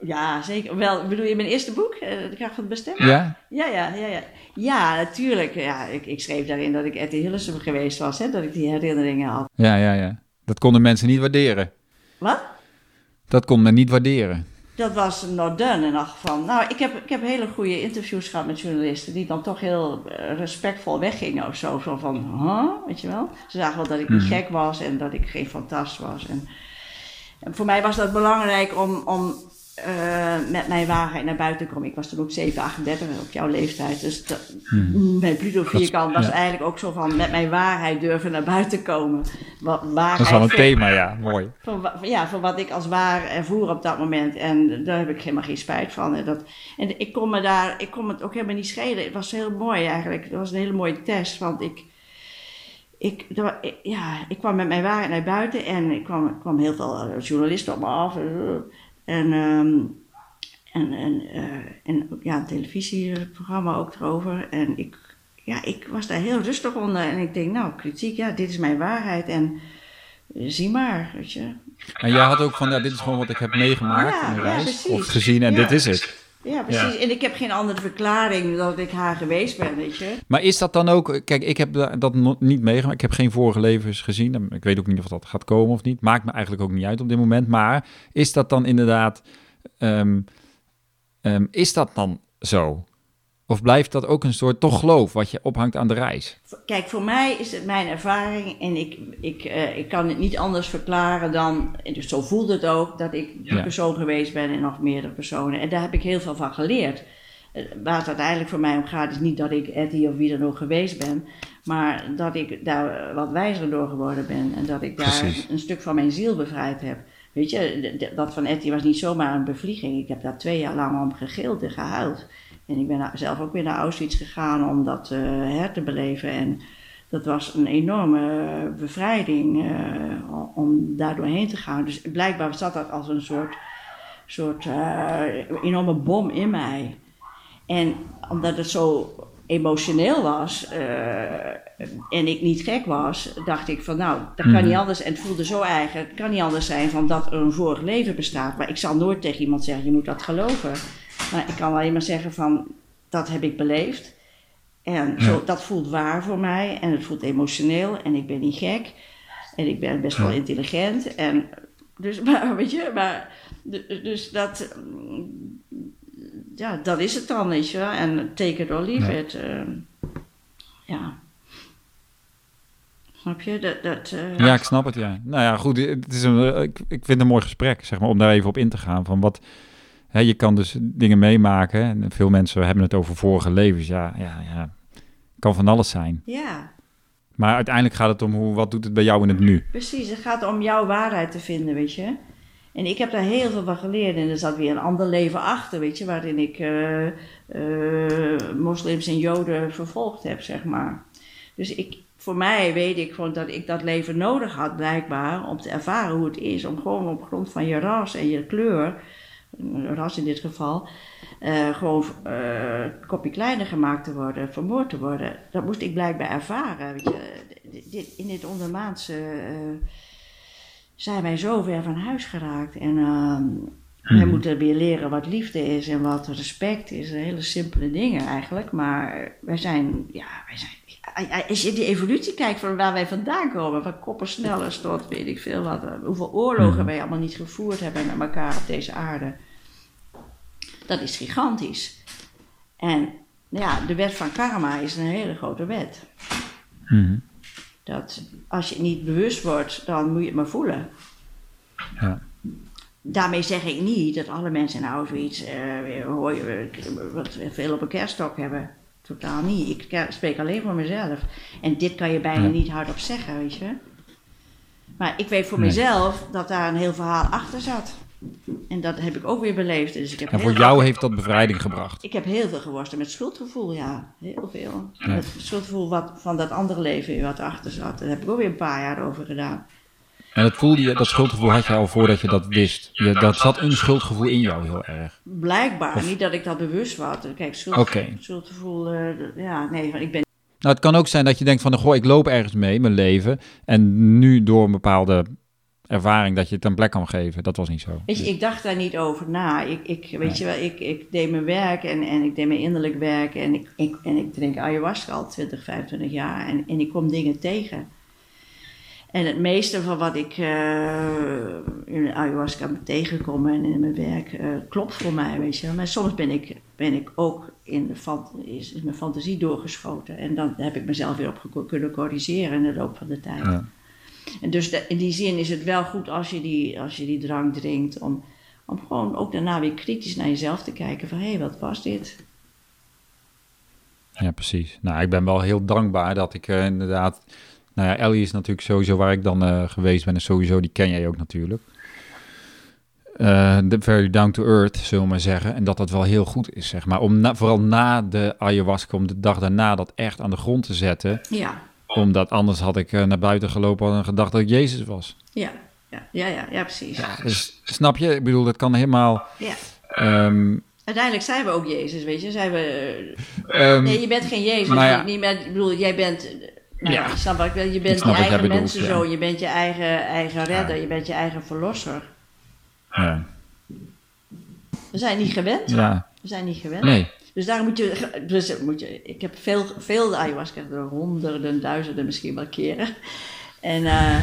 Ja, zeker. Wel, bedoel je mijn eerste boek, eh, De Kracht van het Bestemmen? Ja? Ja, ja, ja, ja. Ja, natuurlijk. Ja, ik, ik schreef daarin dat ik Etty Hillesum geweest was, hè, dat ik die herinneringen had. Ja, ja, ja. Dat konden mensen niet waarderen. Wat? Dat kon men niet waarderen. Dat was not done in elk geval. Nou, ik heb, ik heb hele goede interviews gehad met journalisten die dan toch heel eh, respectvol weggingen of zo. Zo van, huh? weet je wel? Ze zagen wel dat ik niet Mhm. gek was en dat ik geen fantast was. En, en voor mij was dat belangrijk om, om eh, met mijn waarheid naar buiten te komen. Ik was toen ook 7, 38 op jouw leeftijd. Dus dat, mijn Pluto vierkant was ja. eigenlijk ook zo van met mijn waarheid durven naar buiten komen. Wat waarheid Dat is wel een thema, ja. Mooi. van- ja, van wat ik als waar ervoer op dat moment. En daar heb ik helemaal geen spijt van. En, dat, en ik kon me daar, ik kon het ook helemaal niet schelen. Het was heel mooi eigenlijk. Het was een hele mooie test, want ik, ik, ja, ik kwam met mijn waarheid naar buiten en ik kwam, kwam heel veel eh, journalisten op me af. eh, En, ehm, en, en, eh, en ja, een televisieprogramma ook erover. En ik, ja, ik was daar heel rustig onder. En ik denk, nou, kritiek, ja, dit is mijn waarheid. En zie maar, weet je. En jij had ook van, ja, dit is gewoon wat ik heb meegemaakt Ja, in de ja, reis. precies. of gezien en Ja. dit is het. Ja, precies. En ik heb geen andere verklaring dat ik haar geweest ben, weet je. Maar is dat dan ook... Kijk, ik heb da- dat niet meegemaakt. Ik heb geen vorige levens gezien. Ik weet ook niet of dat gaat komen of niet. Maakt me eigenlijk ook niet uit op dit moment. Maar is dat dan inderdaad... ehm, ehm, is dat dan zo? Of blijft dat ook een soort toch geloof wat je ophangt aan de reis? Kijk, voor mij is het mijn ervaring en ik, ik, eh, ik kan het niet anders verklaren dan, dus zo voelde het ook, dat ik die Ja. persoon geweest ben en nog meerdere personen. En daar heb ik heel veel van geleerd. Eh, Waar het uiteindelijk voor mij om gaat, is niet dat ik Etty of wie dan ook geweest ben, maar dat ik daar wat wijzer door geworden ben en dat ik daar Precies. een stuk van mijn ziel bevrijd heb. Weet je, dat van Etty was niet zomaar een bevlieging. Ik heb daar twee jaar lang om gegild en gehuild. En ik ben zelf ook weer naar Auschwitz gegaan om dat eh, her te beleven. En dat was een enorme bevrijding eh, om- daar doorheen te gaan. Dus blijkbaar zat dat als een soort, soort eh, enorme bom in mij. En omdat het zo emotioneel was en ik niet gek was, dacht ik van nou, dat kan Mhm. niet anders. En het voelde zo eigen, het kan niet anders zijn van dat er een vorig leven bestaat. Maar ik zal nooit tegen iemand zeggen, je moet dat geloven. Maar ik kan alleen maar zeggen van, dat heb ik beleefd. En zo, dat voelt waar voor mij en het voelt emotioneel en ik ben niet gek. En ik ben best wel intelligent. En dus, maar weet je, maar, dus dat, ja, dat is het dan, weet je wel. En take it or leave Ja. it. ehm, ja. Snap je? Dat, dat, eh, Ja, ik snap het, ja. Nou ja, goed, het is een, ik, ik vind het een mooi gesprek, zeg maar, om daar even op in te gaan. Van wat, hè, je kan dus dingen meemaken. En veel mensen hebben het over vorige levens. Ja, ja, ja. Kan van alles zijn. ja, Maar uiteindelijk gaat het om hoe, wat doet het bij jou in het nu? precies. Het gaat om jouw waarheid te vinden, weet je. En ik heb daar heel veel van geleerd. En er zat weer een ander leven achter, weet je, waarin ik eh, eh, moslims en joden vervolgd heb, zeg maar. Dus ik, voor mij weet ik gewoon dat ik dat leven nodig had, blijkbaar, om te ervaren hoe het is. Om gewoon op grond van je ras en je kleur, een ras in dit geval, eh, gewoon een kopje kleiner gemaakt te worden, vermoord te worden. Dat moest ik blijkbaar ervaren. Weet je. Dit, in dit ondermaanse. eh, zijn wij zo ver van huis geraakt. En ehm, wij Mhm. moeten weer leren wat liefde is en wat respect is. Hele simpele dingen eigenlijk. Maar wij zijn, ja, wij zijn. Als je die evolutie kijkt van waar wij vandaan komen, van koppersnellers tot weet ik veel wat, hoeveel oorlogen Mhm. wij allemaal niet gevoerd hebben met elkaar op deze aarde. Dat is gigantisch. En ja, de wet van karma is een hele grote wet. Mhm. Dat als je niet bewust wordt, dan moet je het maar voelen. Ja. Daarmee zeg ik niet dat alle mensen in Auschwitz eh, weer hoor je, eh, wat veel op een kerststok hebben. Totaal niet. Ik spreek alleen voor mezelf. En dit kan je bijna Ja. niet hardop zeggen, weet je. Maar ik weet voor Nee. mezelf dat daar een heel verhaal achter zat. En dat heb ik ook weer beleefd. Dus ik heb En voor jou heeft dat bevrijding gebracht. ik heb heel veel geworsteld met schuldgevoel, ja. Heel veel. Ja. Het schuldgevoel wat, van dat andere leven wat erachter zat. Daar heb ik ook weer een paar jaar over gedaan. En dat voelde je, dat schuldgevoel had je al voordat je dat wist. Je, dat zat een schuldgevoel in jou heel erg. Blijkbaar, Of- niet dat ik dat bewust was. Kijk, schuld, Oké. schuldgevoel, eh, ja, nee, ik ben Nou, het kan ook zijn dat je denkt van, goh, ik loop ergens mee, mijn leven. En nu door een bepaalde ervaring dat je het een plek kan geven. Dat was niet zo. Weet je, ik dacht daar niet over na. Ik, ik, weet je wel, ik, ik deed mijn werk en, en ik deed mijn innerlijk werk. En ik, ik, en ik drink ayahuasca al 20, 25 jaar. En, en ik kom dingen tegen. En het meeste van wat ik eh, in de ayahuasca ben tegengekomen en in mijn werk eh, klopt voor mij, weet je. Maar soms ben ik, ben ik ook in, de fant is, is mijn fantasie doorgeschoten. En dan heb ik mezelf weer op kunnen corrigeren in de loop van de tijd. Ja. En dus de- in die zin is het wel goed als je die, als je die drank drinkt om, om gewoon ook daarna weer kritisch naar jezelf te kijken van hé, hey, wat was dit? Ja, precies. Nou, ik ben wel heel dankbaar dat ik eh, inderdaad... Nou ja, Ellie is natuurlijk sowieso waar ik dan eh, geweest ben. En sowieso, die ken jij ook natuurlijk. De very down to earth, zullen we maar zeggen. En dat dat wel heel goed is, zeg maar. Om na- vooral na de ayahuasca, om de dag daarna dat echt aan de grond te zetten. Ja, Omdat anders had ik eh, naar buiten gelopen en gedacht dat ik Jezus was. ja, ja, ja, ja, ja precies. Ja. Dus snap je? Ik bedoel, dat kan helemaal... ehm, Uiteindelijk zijn we ook Jezus, weet je. Zijn we, ehm, nee, je bent geen Jezus. ja. niet met, ik bedoel, jij bent... eh, Nou, Ja. snap ik. Je bent je eigen mensenzoon, ja. je bent je eigen, eigen redder, je bent je eigen verlosser. ja. We zijn niet gewend. ja, We zijn niet gewend. nee. Dus daarom moet je, dus moet je, ik heb veel, veel ayahuasca gedaan, honderden, duizenden misschien wel keren. En eh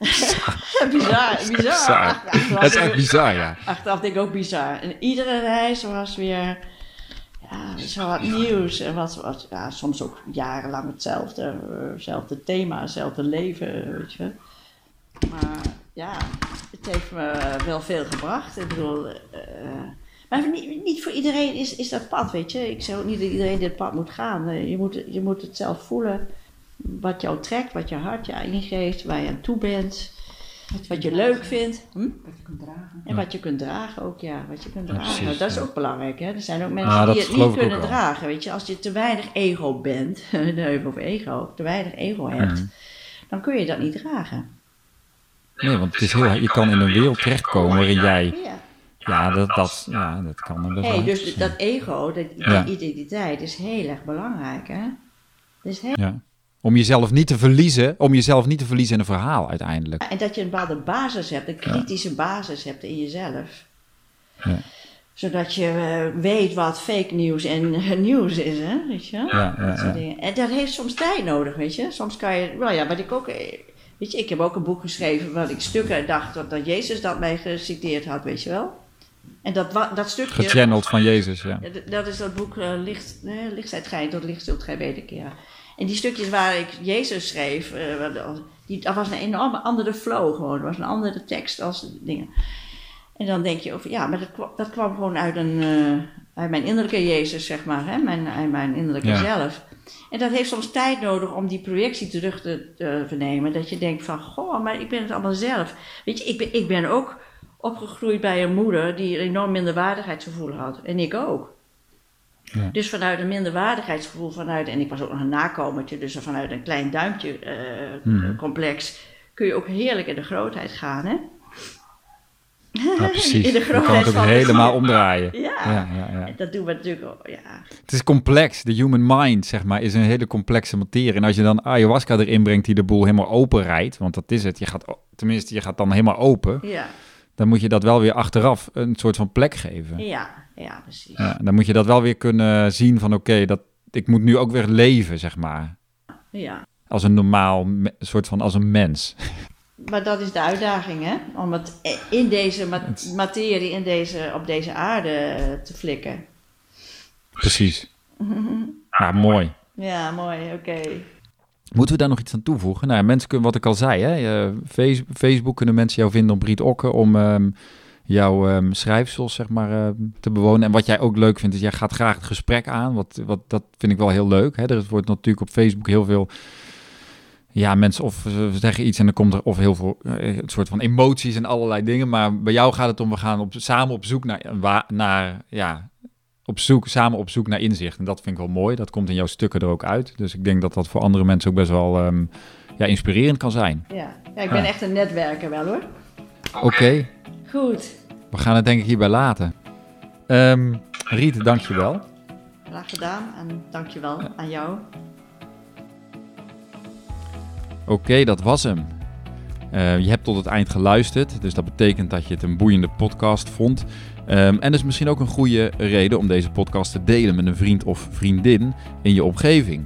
bizar, bizar. Bizar. Achteraf, Dat is echt bizar, ja. achteraf denk ik ook bizar. En iedere reis was weer, ja, zo wat nieuws. En wat, wat, ja, soms ook jarenlang hetzelfde, eh, hetzelfde thema, hetzelfde leven, weet je. Maar ja, het heeft me wel veel gebracht. Ik bedoel, eh, maar niet, niet voor iedereen is, is dat pad, weet je. Ik zeg ook niet dat iedereen dit pad moet gaan. Eh, Je moet, je moet het zelf voelen. Wat jou trekt, wat je hart je ingeeft, waar je aan toe bent. Wat je leuk vindt. Hm? Wat je kunt dragen. En wat je kunt dragen ook, ja. Wat je kunt Ja, dragen. precies, dat is ja. ook belangrijk, hè. Er zijn ook mensen Ah, dat die het niet kunnen wel. dragen, weet je. Als je te weinig ego bent, de over ego, te weinig ego hebt, dan kun je dat niet dragen. Nee, want het is heel, je kan in een wereld terechtkomen waarin jij... Ja. Ja, dat, dat, ja, dat kan er best Hey, wel dus dat ego, dat, die Ja. identiteit is heel erg belangrijk, hè. Dat is heel Ja. Om jezelf niet te verliezen, om jezelf niet te verliezen in een verhaal uiteindelijk. En dat je een bepaalde basis hebt, een kritische basis hebt in jezelf. Ja. Zodat je eh, weet wat fake nieuws en nieuws is, hè? Weet je? Ja, ja, Dat soort ja. dingen. En dat heeft soms tijd nodig, weet je? Soms kan je, nou ja, wat ik ook, eh, weet je, ik heb ook een boek geschreven waar ik stukken dacht dat, dat Jezus dat mij geciteerd had, weet je wel? En dat, dat stukje, Gechanneld van Jezus, ja. ja, dat is dat boek eh, Licht, nee, Lichtheid schijnt, tot licht zult gij wederkeren. En die stukjes waar ik Jezus schreef, eh, die, dat was een enorme andere flow gewoon. Dat was een andere tekst als dingen. En dan denk je over, ja, maar dat, kwam- dat kwam gewoon uit, een, eh, uit mijn innerlijke Jezus, zeg maar, hè? Mijn, uit mijn innerlijke Ja. zelf. En dat heeft soms tijd nodig om die projectie terug te, te vernemen. Dat je denkt van, goh, maar ik ben het allemaal zelf. Weet je, ik ben, ik ben ook opgegroeid bij een moeder die een enorm minderwaardigheidsgevoel had. En ik ook. Ja. Dus vanuit een minderwaardigheidsgevoel, vanuit, en ik was ook nog een nakomertje, dus vanuit een klein duimpje eh, Mhm. complex, kun je ook heerlijk in de grootheid gaan, hè? Ja, precies. In de Dan kan het ook van helemaal omdraaien. Ja. Ja, ja, ja. dat doen we natuurlijk, al- ja. Het is complex. De human mind, zeg maar, is een hele complexe materie. En als je dan ayahuasca erin brengt die de boel helemaal open rijdt, want dat is het. Je gaat, tenminste, je gaat dan helemaal open. Ja, Dan moet je dat wel weer achteraf een soort van plek geven. ja, ja, precies. Ja, dan moet je dat wel weer kunnen zien van oké, dat ik moet nu ook weer leven, zeg maar. Ja. Als een normaal, soort van als een mens. Maar dat is de uitdaging, hè? Om het in deze materie, in deze, op deze aarde te flikken. Precies. Ja, mooi. Ja, mooi, oké. Moeten we daar nog iets aan toevoegen? Nou, mensen kunnen, wat ik al zei, hè, eh, face- Facebook kunnen mensen jou vinden op Riet Okke om ehm, jouw ehm, schrijfsels zeg maar, ehm, te bewonen. En wat jij ook leuk vindt, is jij gaat graag het gesprek aan. Wat, wat, dat vind ik wel heel leuk. Hè. Er wordt natuurlijk op Facebook heel veel... Ja, mensen of ze zeggen iets en dan komt er of heel veel eh, een soort van emoties en allerlei dingen. Maar bij jou gaat het om, we gaan op, samen op zoek naar, naar ja, op zoek, samen op zoek naar inzicht. En dat vind ik wel mooi. Dat komt in jouw stukken er ook uit. Dus ik denk dat dat voor andere mensen ook best wel ehm, ja, inspirerend kan zijn. Ja. ja, ik ben Ja. echt een netwerker wel, hoor. Oké, Goed, we gaan het denk ik hierbij laten. Ehm Riet, dankjewel. graag gedaan en dankjewel aan jou. Oké, dat was hem. Eh, je hebt tot het eind geluisterd, dus dat betekent dat je het een boeiende podcast vond. Ehm, en is misschien ook een goede reden om deze podcast te delen met een vriend of vriendin in je omgeving.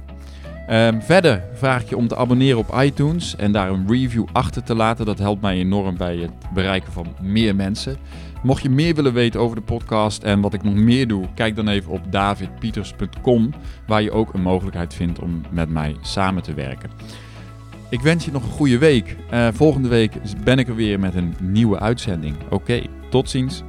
Ehm, verder vraag ik je om te abonneren op iTunes en daar een review achter te laten. Dat helpt mij enorm bij het bereiken van meer mensen. Mocht je meer willen weten over de podcast en wat ik nog meer doe, kijk dan even op davidpieters.com, waar je ook een mogelijkheid vindt om met mij samen te werken. Ik wens je nog een goede week. Eh, volgende week ben ik er weer met een nieuwe uitzending. Oké, tot ziens.